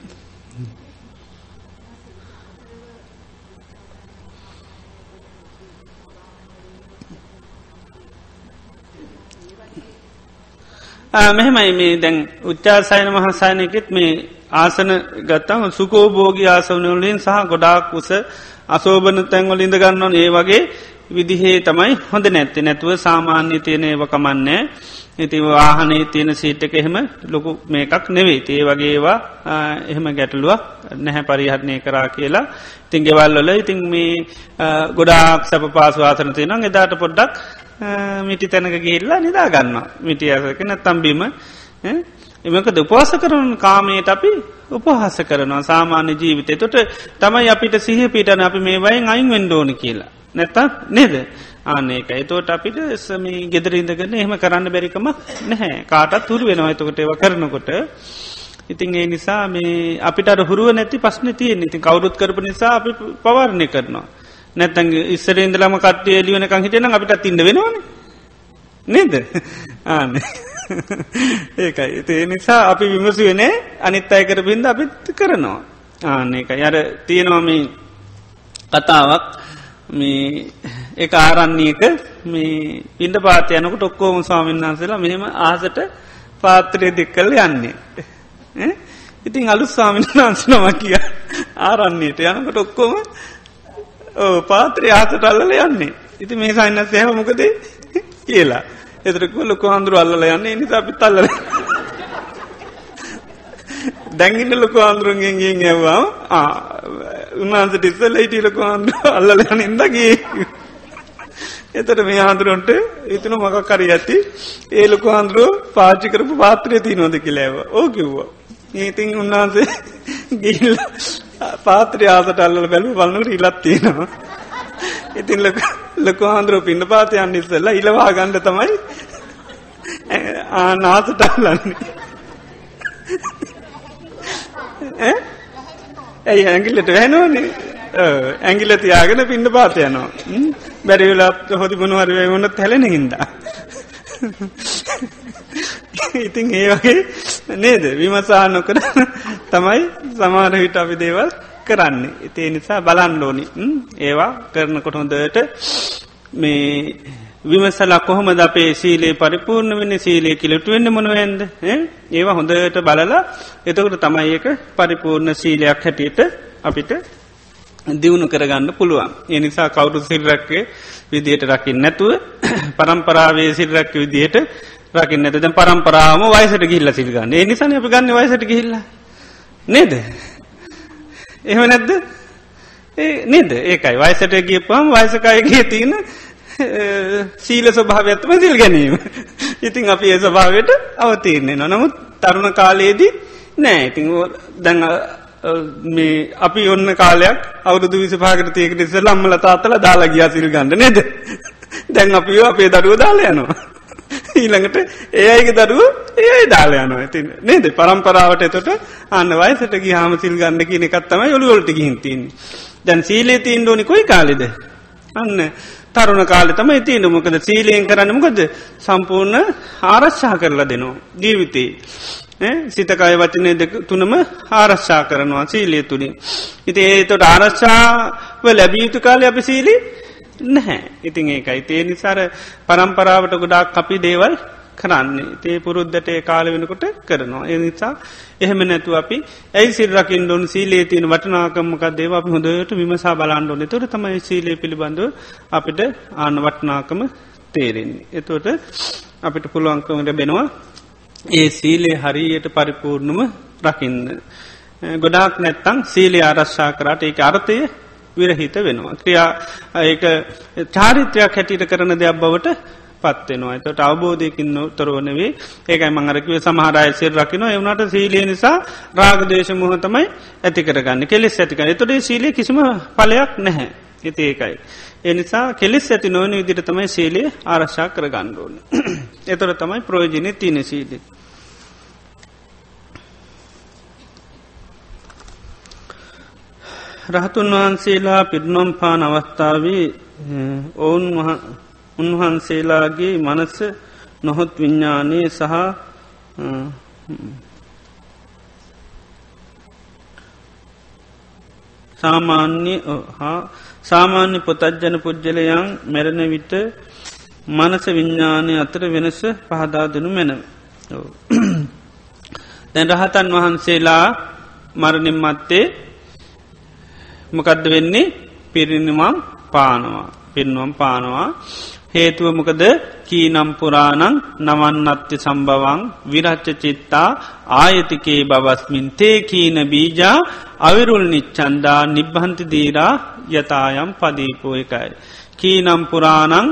මෙහෙමයි මේ දැන් උච්චාසයන මහසායනයකෙත් මේ ආසන ගත්තම සුකෝභෝගී ආසවනවලින් සහ ගොඩාක් උස අසෝභන තැන්වල ඉඳ ගන්නවන් ඒ වගේ විදිහේ තමයි හොඳ නැත්ති. නැතුව සාමාන්‍ය තියෙන ඒවකමන්නේ ඉති වාහනේ තියෙන සීට්ක එහෙම ලොකු මේකක් නෙවෙයි. ඒ වගේවා එහෙම ගැටලුවක් නැහැ පරිහරණය කරා කියලා. ඉතින් ගෙවල්ලොල ඉතින් මේ ගොඩාක් සැප පාසවාසන තියෙනවා එදාට පොඩ්ඩක් මිටි තැනක ගිහිල්ලා නිදා ගන්න මිටි අසක නැත්තම්බීම එමකද උපවාස කරන කාමයට අපි උපහස කරනවා. සාමාන්‍ය ජීවිතය තොට තමයි අපිට සිහ පිටන අපි මේ වයින් අයින් වෙන්ඩෝන කියලා. නැත්තත් නේද? ආනක එතෝට අපිට සම ගෙදරඉදගන්න එහෙම කරන්න බැරිකම නැහැ. කාටත් තුරු වෙනවා. එතකොට ඒව කරනකොට. ඉතින් ඒ නිසා මේ අපිට හුරුව නැති පස්න තියෙන් ඉතින් කවුරුත් කරප නිසා අපි පවරණය කරනවා. නැත්තන් ඉස්සර ඉදලම කට්ටිය එලියනකං හිටන අපිට ඉන්න වෙනවාන. නේද? ආන ඒකයි. ඒ නිසා අපි විමසුවනේ අනිත් අය කර බින්ද අපිත් කරනවා. ආන එක යර තියෙනවාම කතාවක්. මේ එක ආරන්නේක මේ පින්ඩ පාතයනකට ඔක්කෝම ස්වාමීන් වහන්සේලා මෙහෙම ආසට පාත්‍රය දෙක්කල යන්නේ. ඉතින් අලු ස්වාමීන් වහන්සනම කිය ආරන්නේට යනකට ඔක්කොම පාත්‍රය ආසට අල්ලල යන්නේ. ඉති මේ සයින්න සෑහ මොකද කියලා. එතරක ලොක අන්දුරු අල්ල යන්න. නිසා අපිත් අල්ලල දැඟින්න ලොක අන්දුරුන්ගෙන් ගෙන් ඇවවා උන්වහන්සට ඉස්සල්ල හිටිය ලොක අන්දුර අල්ලල යන ඉදගේ එතට මේ හාන්දුරුවන්ට ඉතුන මකක් කරි ඇති. ඒ ලොක අන්දුරුව පාචි කරපු පාත්‍රය තියනොද කියලෑව ඕ කිව්වා. ඒතින් උන්වහන්සේ ගිල්ල පාත්‍රය ආසට අල්ල බැලු බලන්නට ඉලත් තියෙනවා. ඉතින් ලොකු හාන්දුරුව පින්න පාතයන්න ඉස්සල්ල ඉලවා ගණ්ඩ තමයි ආනාසට අල්ලන්නේ. ඇයි ඇගිල්ලට වැැනෝනේ ඇගිල්ල තියාගෙන පින්න පාතයනවා. බැරිවෙලත් හොදි බුණුවරවේ වන්නත් හැලෙන හින්දා. ඉතින් ඒ වගේ නේද විමසා නොකර තමයි සමාර හිට අපි දේවල් කරන්නේ. ඉතිේ නිසා බලන්ඩෝනි ඒවා කරනකොට හොඳට මේ විමසලා කොහොමද අපේ සීලේ පරිපූර්ණ වෙන සීලේ කිලට වෙන්න මොනවන්ද ඒවා හොඳට බලලා එතකට තමයි ඒක පරිපූර්ණ සීලයක් හැටියට අපිට දියුණු කරගන්න පුළුවන්. එනිසා කවුරු සිල්රක්කේ විදියට රකිින් නැතුව පරම්පරාවේ සිල්රක්ක විදියට රකින්න ඇත පරම්පරාම වයිසට ගිල්ල සිල්ගන්න ඒ නිසාන අපි ගන්න වයිසට ගිල්ල නේද? එහෙම නැද්ද? ඒ නේද? ඒකයි. වයිසට ගියපුම් වයිසකායගේ තියෙන සීල ස්වභාවඇත්තම සිල් ගැනීම. ඉතිං අපි ඒ ස්වභාවයට අවතීරන්නේ නො නමුත් තරුණ කාලයේදී නෑ. ඉතිං දැඟ මේ අපි ඔන්න කාලයක් අවුදු විසපාකට තියකට ඉස ලම්මල තාත්තල දාලා ගියා සිල් ගන්න නේද? දැන් අපිෝ අපේ දරුව දාලා යනවා. ඊළඟට ඒ අයිගේ දරුව ඒයි දාල යනවා. ඇති නේද? පරම්පරාවට එතොට අන්න වයිසට ගි හාම සිල් ගන්න කියන එකත්තම ඔළුවොල්ට ගිහින්තින් දැන් සීලේ තිීන් ෝනි කොයි කාලෙද? අන්න තරුණ කාලෙ තම ඉතින මොකද සීලයෙන් කරන්න මොකද සම්පූර්ණ ආරශ්ා කරලා දෙනවා ජීවිතේ සිතකය වචනය දෙක තුනම ආරශ්ා කරනවා සීලිය තුළින්. ඉති ඒතොට ආරශ්ාව ලැබීයුතු කාලය අපි සීලි නැහැ. ඉතින් ඒකයි තේ නිසාර පරම්පරාවට ගොඩාක් අපි දේවල් කරන්නේ තේ පුරුද්ධට ඒ කාල වෙනකොට කරනවා. ඒ නිසා එහෙම නැතු අපි ඇයි සිරකින් ොන් සීලේ තියෙන වටනාකමක දේව අපි හොඳට විමසා බලාන්ඩෝන තොර තමයි සීලේ පිළිබඳව අපිට ආන වටනාකම තේරෙන්නේ. එතොට අපිට පුළුවන්කමට බෙනවා ඒ සීලේ හරියට පරිපූර්ණම රකින්න. ගොඩාක් නැත්තං සීලේ ආරශ්ා කරට ඒ අර්ථය විරහිත වෙනවා. ක්‍රියා ඒක චාරිත්‍රයක් හැටියට කරන දෙයක් බවට පත්වෙනවා එතට අවබෝධයකින් තොරවනවේ ඒකයි මංගරකිව සමහරය සිර රකින එවනට සීලිය නිසා රාගදේශ මුහතමයි ඇතිකරගන්න කෙලෙස් ඇතික එතොටේ සීලිය කිසිම පලයක් නැහැ. ඉති ඒකයි. එනිසා කෙලෙස් ඇති නොවන විදිර තමයි සේලේ ආරශ්ා කර ගණ්ඩෝන. එතොර තමයි ප්‍රෝජනය තියන සීලි. රහතුන් වහන්සේලා පිරිනොම් පාන අවස්ථාවේ ඔවුන් උන්වහන්සේලාගේ මනස නොහොත් විඤ්ඥානය සහ සාමාන්‍ය හා සාමාන්‍ය පොතජ්ජන පුද්ජලයන් මැරණ විට මනස විඤ්ඥානය අතර වෙනස පහදා දෙනු මැනව. දැන් රහතන් වහන්සේලා මරණින් මත්තේ මොකදද වෙන්නේ? පිරිනිමම් පානවා. පින්වම් පානවා. හේතුව මොකද කීනම්පුරාණං නවන්නත්්‍ය සම්බවන් විරච්ච චිත්තා ආයතිකේ බවස්මින් තේ කීන බීජා අවිරුල් නිච්චන්දා නිබ්බහන්ති දීරා යතායම් පදීපෝ එකයි. කීනම්පුරාණං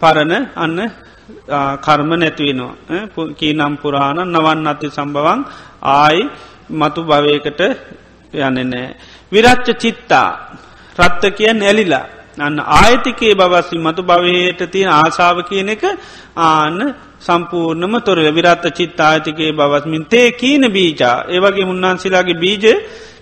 පරණ අන්න කර්ම නැතිවෙනවා. කීනම්පුරාණ නවන්න අති සම්බවන් ආයි මතු භවයකට යන්න නෑ. විරච්ච චිත්තා රත්ත කියෙන් ඇලිලා අන්න ආයතිකේ බවස්සි මතු භවයට තියෙන ආසාාව කියන එක ආන්න සම්පූර්ණම තොරල විරත්ත චිත් ආයතිකේ බවස්මින් තේ කීන බීජා. ඒවගේ උන්වහන්සේලාගේ බීජ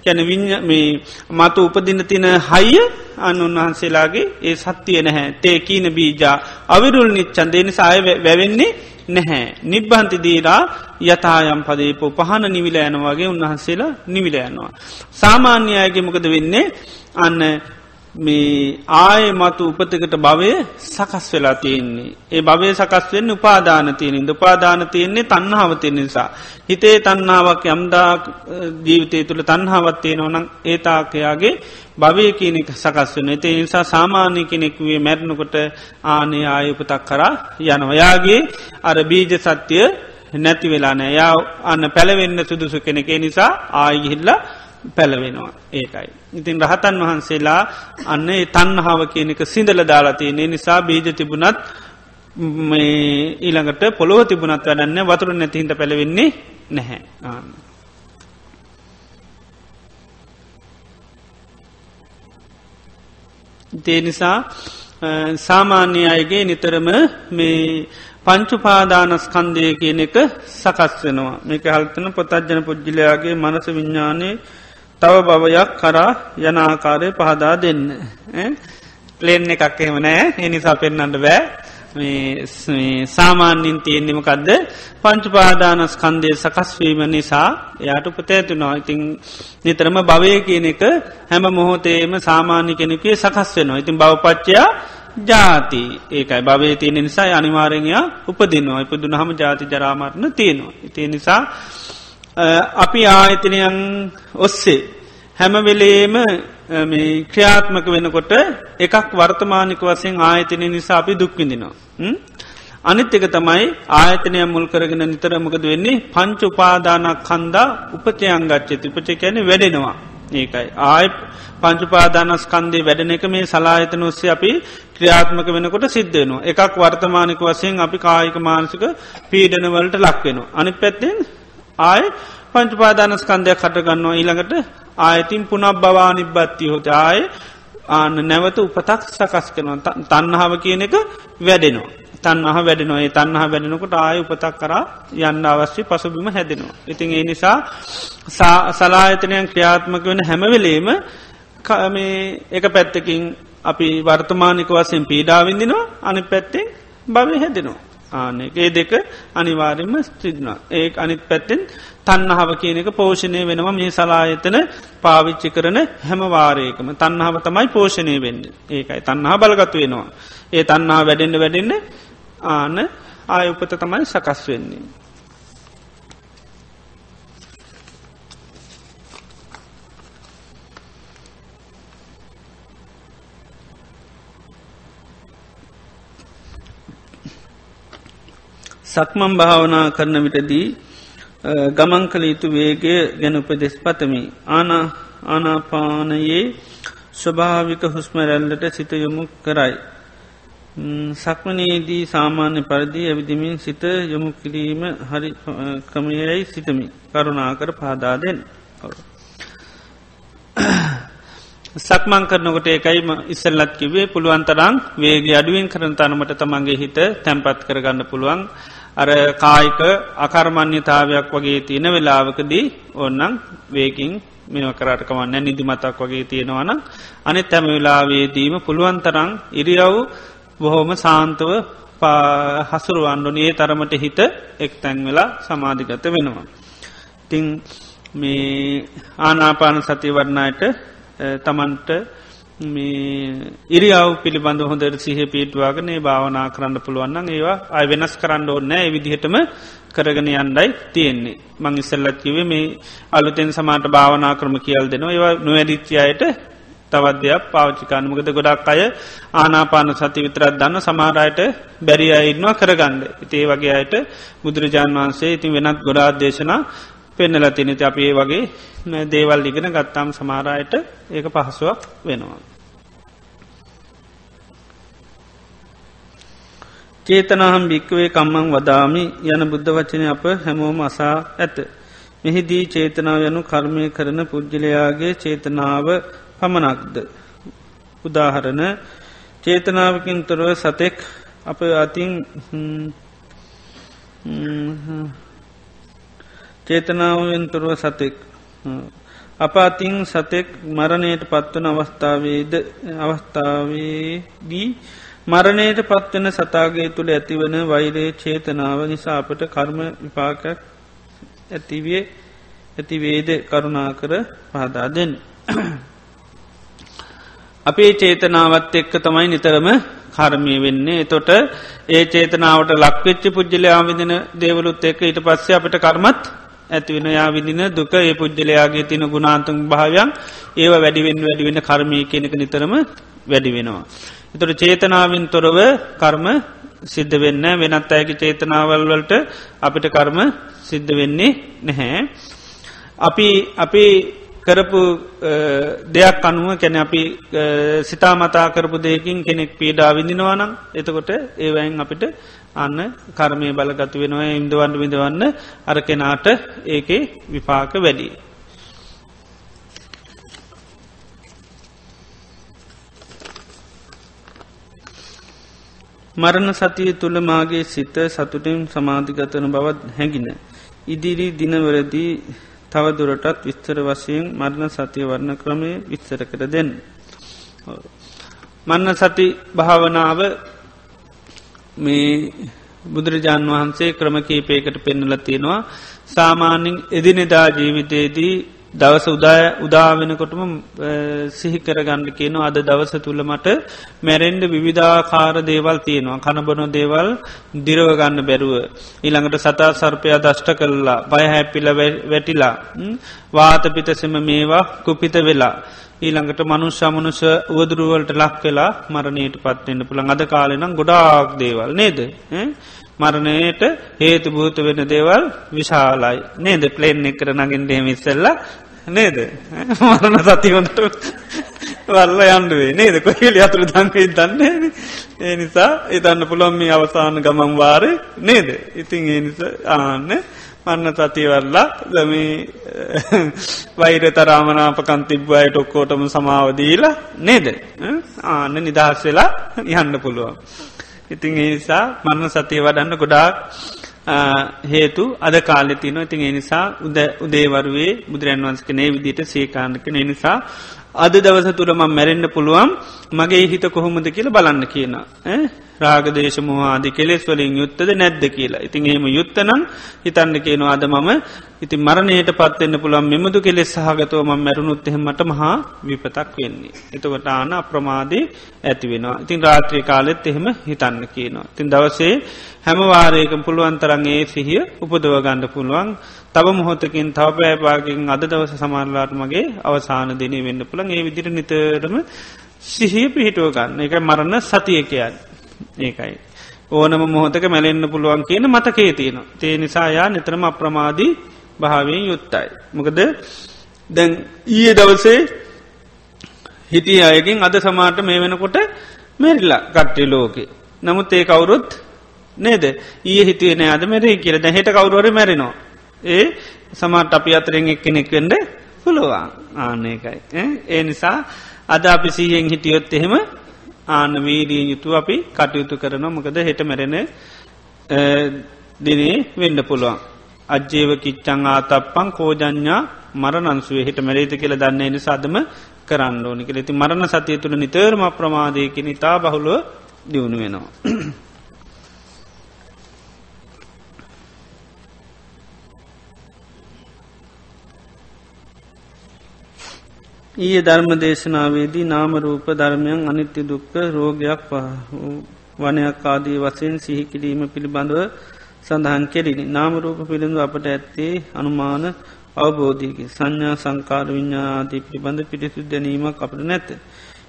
කැන මේ මතු උපදින තින හයිය අන්න උන්වහන්සේලාගේ ඒ සත්තිය නැහැ. තේ කීන බීජා. අවිරුල් නිච්චන් දෙනි සාය වැවෙන්නේ නැහැ. නිබ්බන්ති දීරා යතායම් පදේපෝ. පහන නිවිල යනවාගේ උන්වහන්සේලා නිවිල යනවා. සාමාන්‍ය අයගේ මොකද වෙන්නේ? අන්න මේ ආය මතු උපතකට භවය සකස් වෙලා තියෙන්නේ. ඒ භවය සකස් වෙන්න උපාදාන තියෙනින් උපාදාන තියෙන්නේ තන්නාව තියෙන නිසා. හිතේ තන්නාවක් යම්දා ජීවිතය තුළ තන්හාවත්තිය නොනම් ඒතාකයාගේ භවය කියනෙක් සකස් වන ඒ නිසා සාමාන්‍ය කෙනෙක්වේ මැරණකොට ආනේ ආයුපතක් කරා යනවයාගේ අර බීජ සත්‍යය නැති වෙලා නෑ යා අන්න පැළවෙන්න සුදුසු කෙනෙකේ. නිසා ආයිහිල්ලා පැළවෙනවා ඒකයි. ඉතින් රහතන් වහන්සේලා අන්න තන්හාාව කියනක සිදල දාලාතියන්නේ නිසා බීජ තිබුණත් ඊළඟට පොළොව තිබුණත් වැඩන්න වතුර නැතිහිට පැළවෙන්නේ නැහැ. දේ නිසා සාමාන්‍ය අයගේ නිතරම මේ පංචුපාදානස්කන්දය කියන එක සකස් වෙනවා. මේක හල්තන පොතජ්ජන පුද්ජිලයාගේ මනස විඤ්ඥානය තව බවයක් කරා යනාකාරය පහදා දෙන්න. ප්ලේන් එකක් එහෙම නෑ. එනිසා පෙන්න්නට බෑ. සාමාන්‍යින් තියෙන්නෙමකක්ද පංචුපාදානස් කන්දය සකස්වීම නිසා එයාට උපතෑතුනවා ඉතින් නිතරම භවය කියන එක හැම මොහොතේම සාමාන්‍ය කෙනෙකේ සකස් වෙනවා. ඉතින් බවපච්චයා ජාති. ඒකයි භවය තියෙන නිසා අනිවාරෙන්යා උපදිනවා. ඉපදුන හම ජාති ජරාමරණ තියෙනවා. ඉතිය නිසා අපි ආයතනයන් ඔස්සේ හැමවෙලේම ක්‍රියාත්මක වෙනකොට එකක් වර්තමානික වසයෙන් ආයතනය නිසා අපි දුක්විඳිනවා. අනිත් එක තමයි ආයතනය මුල් කරගෙන නිතර මොකද වෙන්නේ පංච උපාදානක් කන්දා උපචයංගච්චති උපච කැන වැඩෙනවා. ඒකයි. ආය පංචුපාදානස්කන්දේ වැඩන එක මේ සලායතන ඔස්සේ අපි ක්‍රියාත්මක වෙනකොට සිද්ධයනවා. එකක් වර්තමානික වසයෙන් අපි කායික මානසික පීඩනවලට ලක්වෙනවා. අනි පැත්තෙන් ආය පංචුපාදානස්කන්දයක් කටගන්නවා ඊළඟට ආයතින් පුනක් බවා නිබ්බත්ති හොත ආය ආන්න නැවත උපතක් සකස් කරන තන්නහාව කියන එක වැඩෙනවා. තන්නහ වැඩෙනවා ඒ තන්නහ වැඩෙනකොට ආය උපතක් කරා යන්න අවශ්‍ය පසුබිම හැදෙනවා. ඉතින් ඒ නිසා සලායතනයන් ක්‍රියාත්මක වෙන හැමවෙලේම මේ එක පැත්තකින් අපි වර්තමානික වසයෙන් පීඩාවිඳිනවා අනි පැත්තෙන් භවය හැදෙනවා. ආනේ දෙක අනිවාරෙන්ම ස්ත්‍රිදනා ඒ අනිත් පැත්තෙන් තන්නහාව කියනක පෝෂණය වෙනවා. මේ සලායතන පාවිච්චි කරන හැමවාරයකම තන්නහාව තමයි පෝෂණය වෙන්න. ඒකයි. තන්නහා බලගතු වෙනවා. ඒ තන්නා වැඩෙන්න්න වැඩෙන්න ආන ආයඋපත තමයි සකස් වෙන්නේ. සක්මම් භාවනා කරන විටදී ගමන් කළ යුතු වේගය ගැන උපදෙස් පතමි. ආනා ආනාපානයේ ස්වභාවික හුස්මරැල්ලට සිත යොමු කරයි. සක්මනයේදී සාමාන්‍ය පරිදි ඇවිදිමින් සිත යොමු කිරීම හරි කමයයි සිතමි කරුණාකර පාදාදෙන්. සක්මං කරනකොට ඒකයිම ඉස්සල්ලත් කිවේ පුළුවන්තරං වේගේ අඩුවෙන් කරන තනමට තමන්ගේ හිත තැන්පත් කරගන්න පුළුවන් අර කායික අකර්මණ්‍යතාවයක් වගේ තියෙන වෙලාවකදී ඔන්නන් වේකින් මෙම කරටකවන්න නිදිමතක් වගේ තියෙනවන අනිත් තැම වෙලාවේදීම පුළුවන්තරං ඉරියව් බොහෝම සාන්තව හසුරුවන්ඩුනේ තරමට හිත එක් තැන් වෙලා සමාධිගත වෙනවා. තිං මේ ආනාපාන සති වරණයට තමන්ට මේ ඉරියාව පිළිබඳ හොඳට සිහ පිටවාගනේ භාවනා කරන්න පුළුවන්න ඒවා අය වෙනස් කරන්න ඕන්නෑ විදිහටම කරගෙන යන්ඩයි තියෙන්නේ. මං ඉස්සල්ලත් කිවේ මේ අලුතෙන් සමාට භාවනා කරම කියල් දෙනවා. ඒවා නොවැරිච්චියයට තවදයක් පාච්චිකානමකද ගොඩක් අය ආනාපාන සති විතරත් දන්න සමාරයට බැරි අයින්නවා කරගන්න. ඉතේ වගේ අයට බුදුරජාන් වහන්සේ ඉතින් වෙනත් ගොඩා දේශනා පෙන්නල තිනති අපේ වගේ දේවල් ඉගෙන ගත්තාම් සමාරයට ඒක පහසුවක් වෙනවා. චේතනාහම් භික්කවේ කම්මං වදාමි යන බුද්ධ වචනය අප හැමෝම අසා ඇත. මෙහිදී චේතනාව යනු කර්මය කරන පුද්ගලයාගේ චේතනාව පමණක්ද. උදාහරණ චේතනාවකින් තොරව සතෙක් අප අතින් චේතනාවෙන් තුරුව සතෙක් අපාතිං සතෙක් මරණයට පත්වන අවස්ථාවේද අවස්ථාවේදී මරණයට පත්වන සතාගේ තුළ ඇතිවන වෛරයේ චේතනාව නිසා අපට කර්ම විපාකක් ඇතිවේ ඇතිවේද කරුණා කර පහදා දෙන්න. අපේ චේතනාවත් එක්ක තමයි නිතරම කර්මය වෙන්නේ. තොට ඒ චේතනාවට ලක්වෙච්චි පුද්ජලයා විදින දේවලුත් එක්ක ඊට පස්සේ අපට කර්මත් ඇතිවෙන යා විදින දුක ඒ පුද්ගලයාගේ තින ගුණාන්තුන් භාවයන් ඒව වැඩිවෙන් වැඩිවෙන්න කර්මය කෙනෙක නිතරම වැඩි වෙනවා. එතොට චේතනාවෙන් තොරව කර්ම සිද්ධ වෙන්න වෙනත් අයගේ චේතනාවල් වලට අපිට කර්ම සිද්ධ වෙන්නේ නැහැ. අපි අපි කරපු දෙයක් අනුව කැන අපි සිතාමතා කරපු දෙයකින් කෙනෙක් පීඩා විඳිනවානම් එතකොට ඒවයින් අපිට අන්න කර්මය බලගතු වෙනවා ඉන්දවන්න විඳවන්න අර කෙනාට ඒකේ විපාක වැඩි. මරණ සතිය තුළ මාගේ සිත සතුටින් සමාධිගතන බවත් හැඟින. ඉදිරි දිනවරදී තවදුරටත් විස්තර වශයෙන් මරණ සතිය වරණ ක්‍රමය විස්තර කර දෙන්න. මන්න සති භාවනාව මේ බුදුරජාණන් වහන්සේ ක්‍රම කීපයකට පෙන්නල තියෙනවා සාමාන්‍යින් එදිනෙදා ජීවිතයේදී දවස උදාය උදාවෙනකොටම සිහිකරගන්න කියන අද දවස තුළ මට මැරෙන්ඩ විවිධාකාර දේවල් තියෙනවා කණබන දේවල් දිරවගන්න බැරුව. ඊළඟට සතා සර්පයා දෂ්ට කරලා පයහැපිල වැටිලා වාත පිතසෙම මේවා කුපිත වෙලා. ඊළඟට මනුෂ්‍යමනුෂ උවදුරුවලට ලක් වෙලා මරණයට පත්වෙන්න පුළන් අද කාලෙනම් ගොඩාක් දේවල් නේද. මරණයට හේතු භූත වෙන දේවල් විශාලයි. නේද? ප්ලේන් එක්කර නගින් ඩේමිස්සල්ල නේද? මරණ සතිවොට වල්ල යන්ඩුවේ නේද? කොහෙල අතුර දංකයි දන්නේ ඒ නිසා එතන්න පුළොම් මේ අවසාන ගමන් වාරය නේද? ඉතින් ඒ නිසා ආන්න මන්න සතිවරලා දමී වෛර තරාමනාපකන් තිබ්බයට ඔක්කෝටම සමාවදීලා නේද? ආන්න නිදහස් වෙලා යන්න පුළුවන්. ඉතින් ඒනිසා මරණ සතිය වඩන්න ගොඩාක් හේතු අද කාලෙ තින ඉතින් එනිසා උද උදේවරුවේ බුදුරන් වන්සක නේ විදිට සේකාන්නක නිසා අද දවස තුරම මැරෙන්න්න පුළුවන්. මගේ හිත කොහොමද කියල බලන්න කියන. රාගදේශ මහාදි කෙලෙස් වලින් යුත්තද නැද්ද කියලා. ඉතින් එහෙම යුත්තනම් හිතන්න කියනවා අද මම ඉති මරණයට පත්වෙන්න පුළන් මෙමදු කෙලෙස් සහගතව ම මැරුණුත් එහෙමට මහා විපතක් වෙන්නේ. එතකොට ආන අප්‍රමාදී ඇති වෙනවා. ඉතින් රාත්‍රී කාලෙත් එහෙම හිතන්න කියනවා. තින් දවසේ හැම වාරයකම් පුළුවන් තරන්ගේ සිහිය උපදව ගණඩ පුළුවන් තව මොහොතකින් තව පෑපාකින් අද දවස සමාරලාට මගේ අවසාන දෙනය වෙන්න පුළන් ඒ විදිර නිතරම සිහිය පිහිටුව ගන්න එක මරණ සතියකයන්. ඒකයි. ඕනම මොහොතක මැලෙන්න්න පුළුවන් කියන මතකේ තියෙන. තේ නිසායා නිතරම අප්‍රමාදී භාවයෙන් යුත්තයි. මොකද දැන් ඊය දවසේ හිටිය අයකින් අද සමාට මේ වෙනකොට මෙරිල්ලා කට්ටි ලෝකේ. නමුත් ඒ කවුරුත් නේද ඒ හිතුවේ නෑ අද මෙරේ කියල දැ හෙට කවරුවර මැරෙනවා. ඒ සමාට අපි අතරෙන් එක් කෙනෙක් වෙන්ඩ පුළුවන් ආනකයි. ඒ නිසා අද අපි සීහෙන් හිටියොත් එහෙම ආන වීඩියෙන් යුතු අපි කටයුතු කරන මොකද හෙට මැරෙන දිනේ වෙන්න පුළුවන්. අජ්‍යේව කිච්චං ආතප්පං කෝජඥා මරනන්සුවේ හිට මැරේත කියල දන්න එනි සදම කරන්න ඕනි කෙ ඇති මරණ සතිය තුළ නිතරම ප්‍රමාදයකි ඉතා බහුලුව දියුණු වෙනවා. ඊය ධර්ම දේශනාවේදී නාමරූප ධර්මයන් අනිත්‍ය දුක්ක රෝගයක් වනයක් ආදී වසයෙන් සිහිකිරීම පිළිබඳව සඳහන් කෙරිනි. නාමරූප පිළිඳු අපට ඇත්තේ අනුමාන අවබෝධයකි සංඥා සංකාර විඤ්ඥාදී පිළිබඳ පිරිසු දැනීමක් අපට නැත.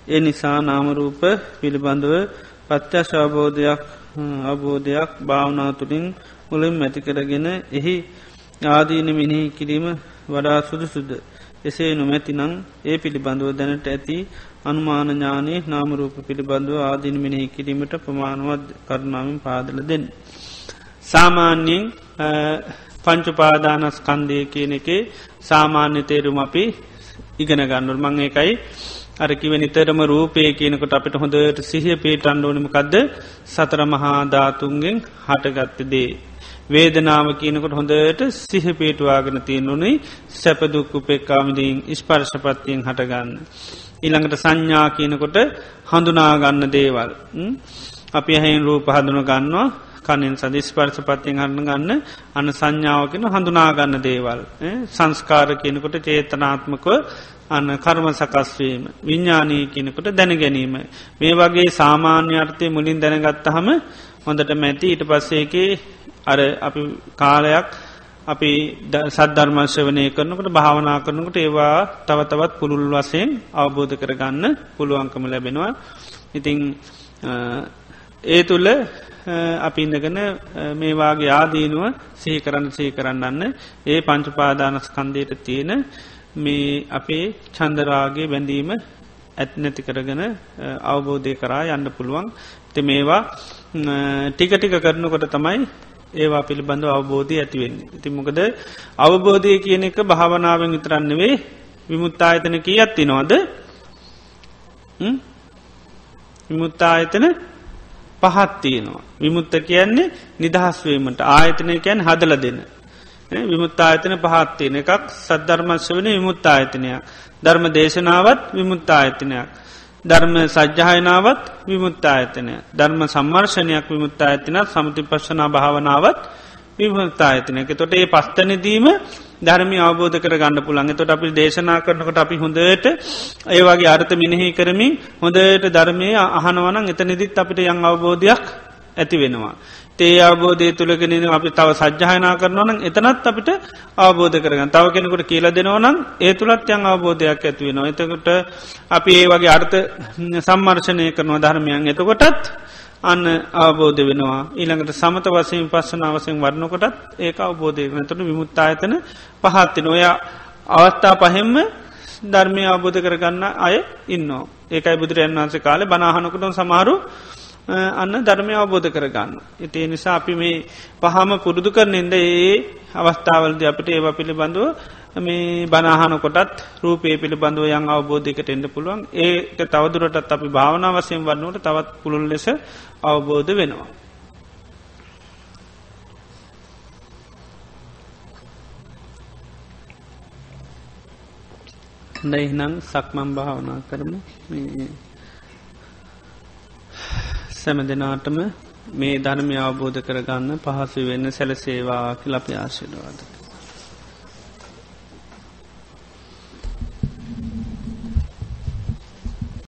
ඒ නිසා නාමරූප පිළිබඳව පත්්‍යශාබෝධයක් අබෝධයක් භාවනාතුළින් මුලින් මැතිකරගෙන එහි ආදීන මිනිහි කිරීම වඩා සුදු සුද්ද. එසේ නොමැතිනං ඒ පිළිබඳව දැනට ඇති අනුමානඥානයේ නාමරූප පිළිබඳව ආදීන මිනිහි කිරීමට ප්‍රමාණවත් කරුණාවෙන් පාදල දෙන්න. සාමාන්‍යයෙන් පංචුපාදානස්කන්දය කියන එකේ සාමාන්‍ය තේරුම අපි ඉගෙන ගන්නුල් මං එකයි අරකිව නිතරම රූපය කියනකොට අපිට හොඳට සිහිය පේට අන්ඩෝනිමකක්ද සතර මහාධාතුන්ගෙන් හටගත්ත දේ. වේදනාව කියනකොට හොඳට සිහ පේටවාගෙන තියෙන්නුනේ සැපදුක් උපෙක්කාමිදීන් ස්පර්ශපත්තියෙන් හටගන්න. ඉළඟට සංඥා කියනකොට හඳුනාගන්න දේවල්. අපි ඇහෙන් රූප හඳුන ගන්නවා කනෙන් සදිස් පර්ශපත්තියෙන් හන්න ගන්න අන්න සංඥාවකෙන හඳුනාගන්න දේවල්. සංස්කාර කියනකොට චේතනාත්මකව අන්න කර්ම සකස්වීම විඤ්ඥානී කියනකොට දැන ගැනීම. මේ වගේ සාමාන්‍ය අර්ථය මුලින් දැනගත්තහම හොඳට මැති ඊට පස්සේකේ අර අපි කාලයක් අපි සද්ධර්මර්ශ වනය කරනකට භාවනා කරනකට ඒවා තව තවත් පුළුල් වසයෙන් අවබෝධ කරගන්න පුළුවන්කම ලැබෙනවා. ඉතිං ඒ තුළ අපි ඉන්නගන මේවාගේ ආදීනුව සහි කරන්න සහි කරන්නන්න ඒ පංචුපාදානස්කන්දයට තියෙන මේ අපේ චන්දරාගේ බැඳීම ඇත් නැති කරගෙන අවබෝධය කරා යන්න පුළුවන් te මේවා ටික ටික කරනකොට තමයි ඒවා පිළිබඳව අවබෝධය ඇතිවෙන්නේ. ඉති මොකද අවබෝධය කියන එක භාවනාවෙන් විතරන්නවේ විමුත්තායතන කිය ඇත්ති නොවද විමුත්තායතන පහත්තියනවා. විමුත්ත කියන්නේ නිදහස්වීමට ආයතනය කැන් හදල දෙන්න. විමුත්තායතන පහත්තියන එකක් සද්ධර්මශ්‍ය වන විමුත්තායතනයක්. ධර්ම දේශනාවත් විමුත්තායතනයක්. ධර්ම සජ්්‍යායනාවත් විමුත්තායතනය. ධර්ම සම්මර්ශණයක් විමුත්තායතනත් සමති පශ්නා භාවනාවත් විමුත්තායතනයක තොට ඒ පස්තනදීම ධර්මි අවබෝධ කර ගන්න පුළන් තොට අපි දේශනා කරනකොට අපි හොඳට ඒවාගේ අර්ථ මිනිහි කරමින් හොඳට ධර්මය අහනවනන් එතනිදිත් අපිට යං අවබෝධයක් ඇති වෙනවා. තේ අවබෝධය තුළගෙන අපි තව සජ්්‍යායනා කරනවන එතනත් අපිට අවබෝධ කරගන්න. තව කෙනෙකුට කියල දෙනවනම් ඒ තුළත් යං අවබෝධයක් ඇතිවෙනවා. එතකට අපි ඒ වගේ අර්ථ සම්මර්ශනය කරනවා ධර්මයන්. එතකොටත් අන්න අවබෝධ වෙනවා. ඊළඟට සමත වසයෙන් පස්සන අවසයෙන් වරණකොටත් ඒක අවබෝධය නතුට විමුත්තායතන පහත්තින ඔය අවස්ථා පහෙම්ම ධර්මය අවබෝධ කරගන්න අය ඉන්න ඒකයි බුදුරයන් වන්සේ කාලේ බනාහනකුට සමහරු අන්න ධර්මය අවබෝධ කරගන්න. ඉතිේ නිසා අපි මේ පහම පුරුදු කරනෙන්ද ඒ අවස්ථාවලද අපට ඒවා පිළිබඳව මේ බනාහන කොටත් රූපේ පිළිබඳව යං අවබෝධයකට එන්න පුළුවන් ඒක තවදුරටත් අපි භාවනා වසයෙන් වන්නට තවත් පුළුල් ලෙස අවබෝධ වෙනවා. දැහිනම් සක්මම් භාවනා කරමු සැම දෙනාටම මේ ධර්මය අවබෝධ කරගන්න පහසු වෙන්න සැලසේවා කිලපි ආශිරවාද.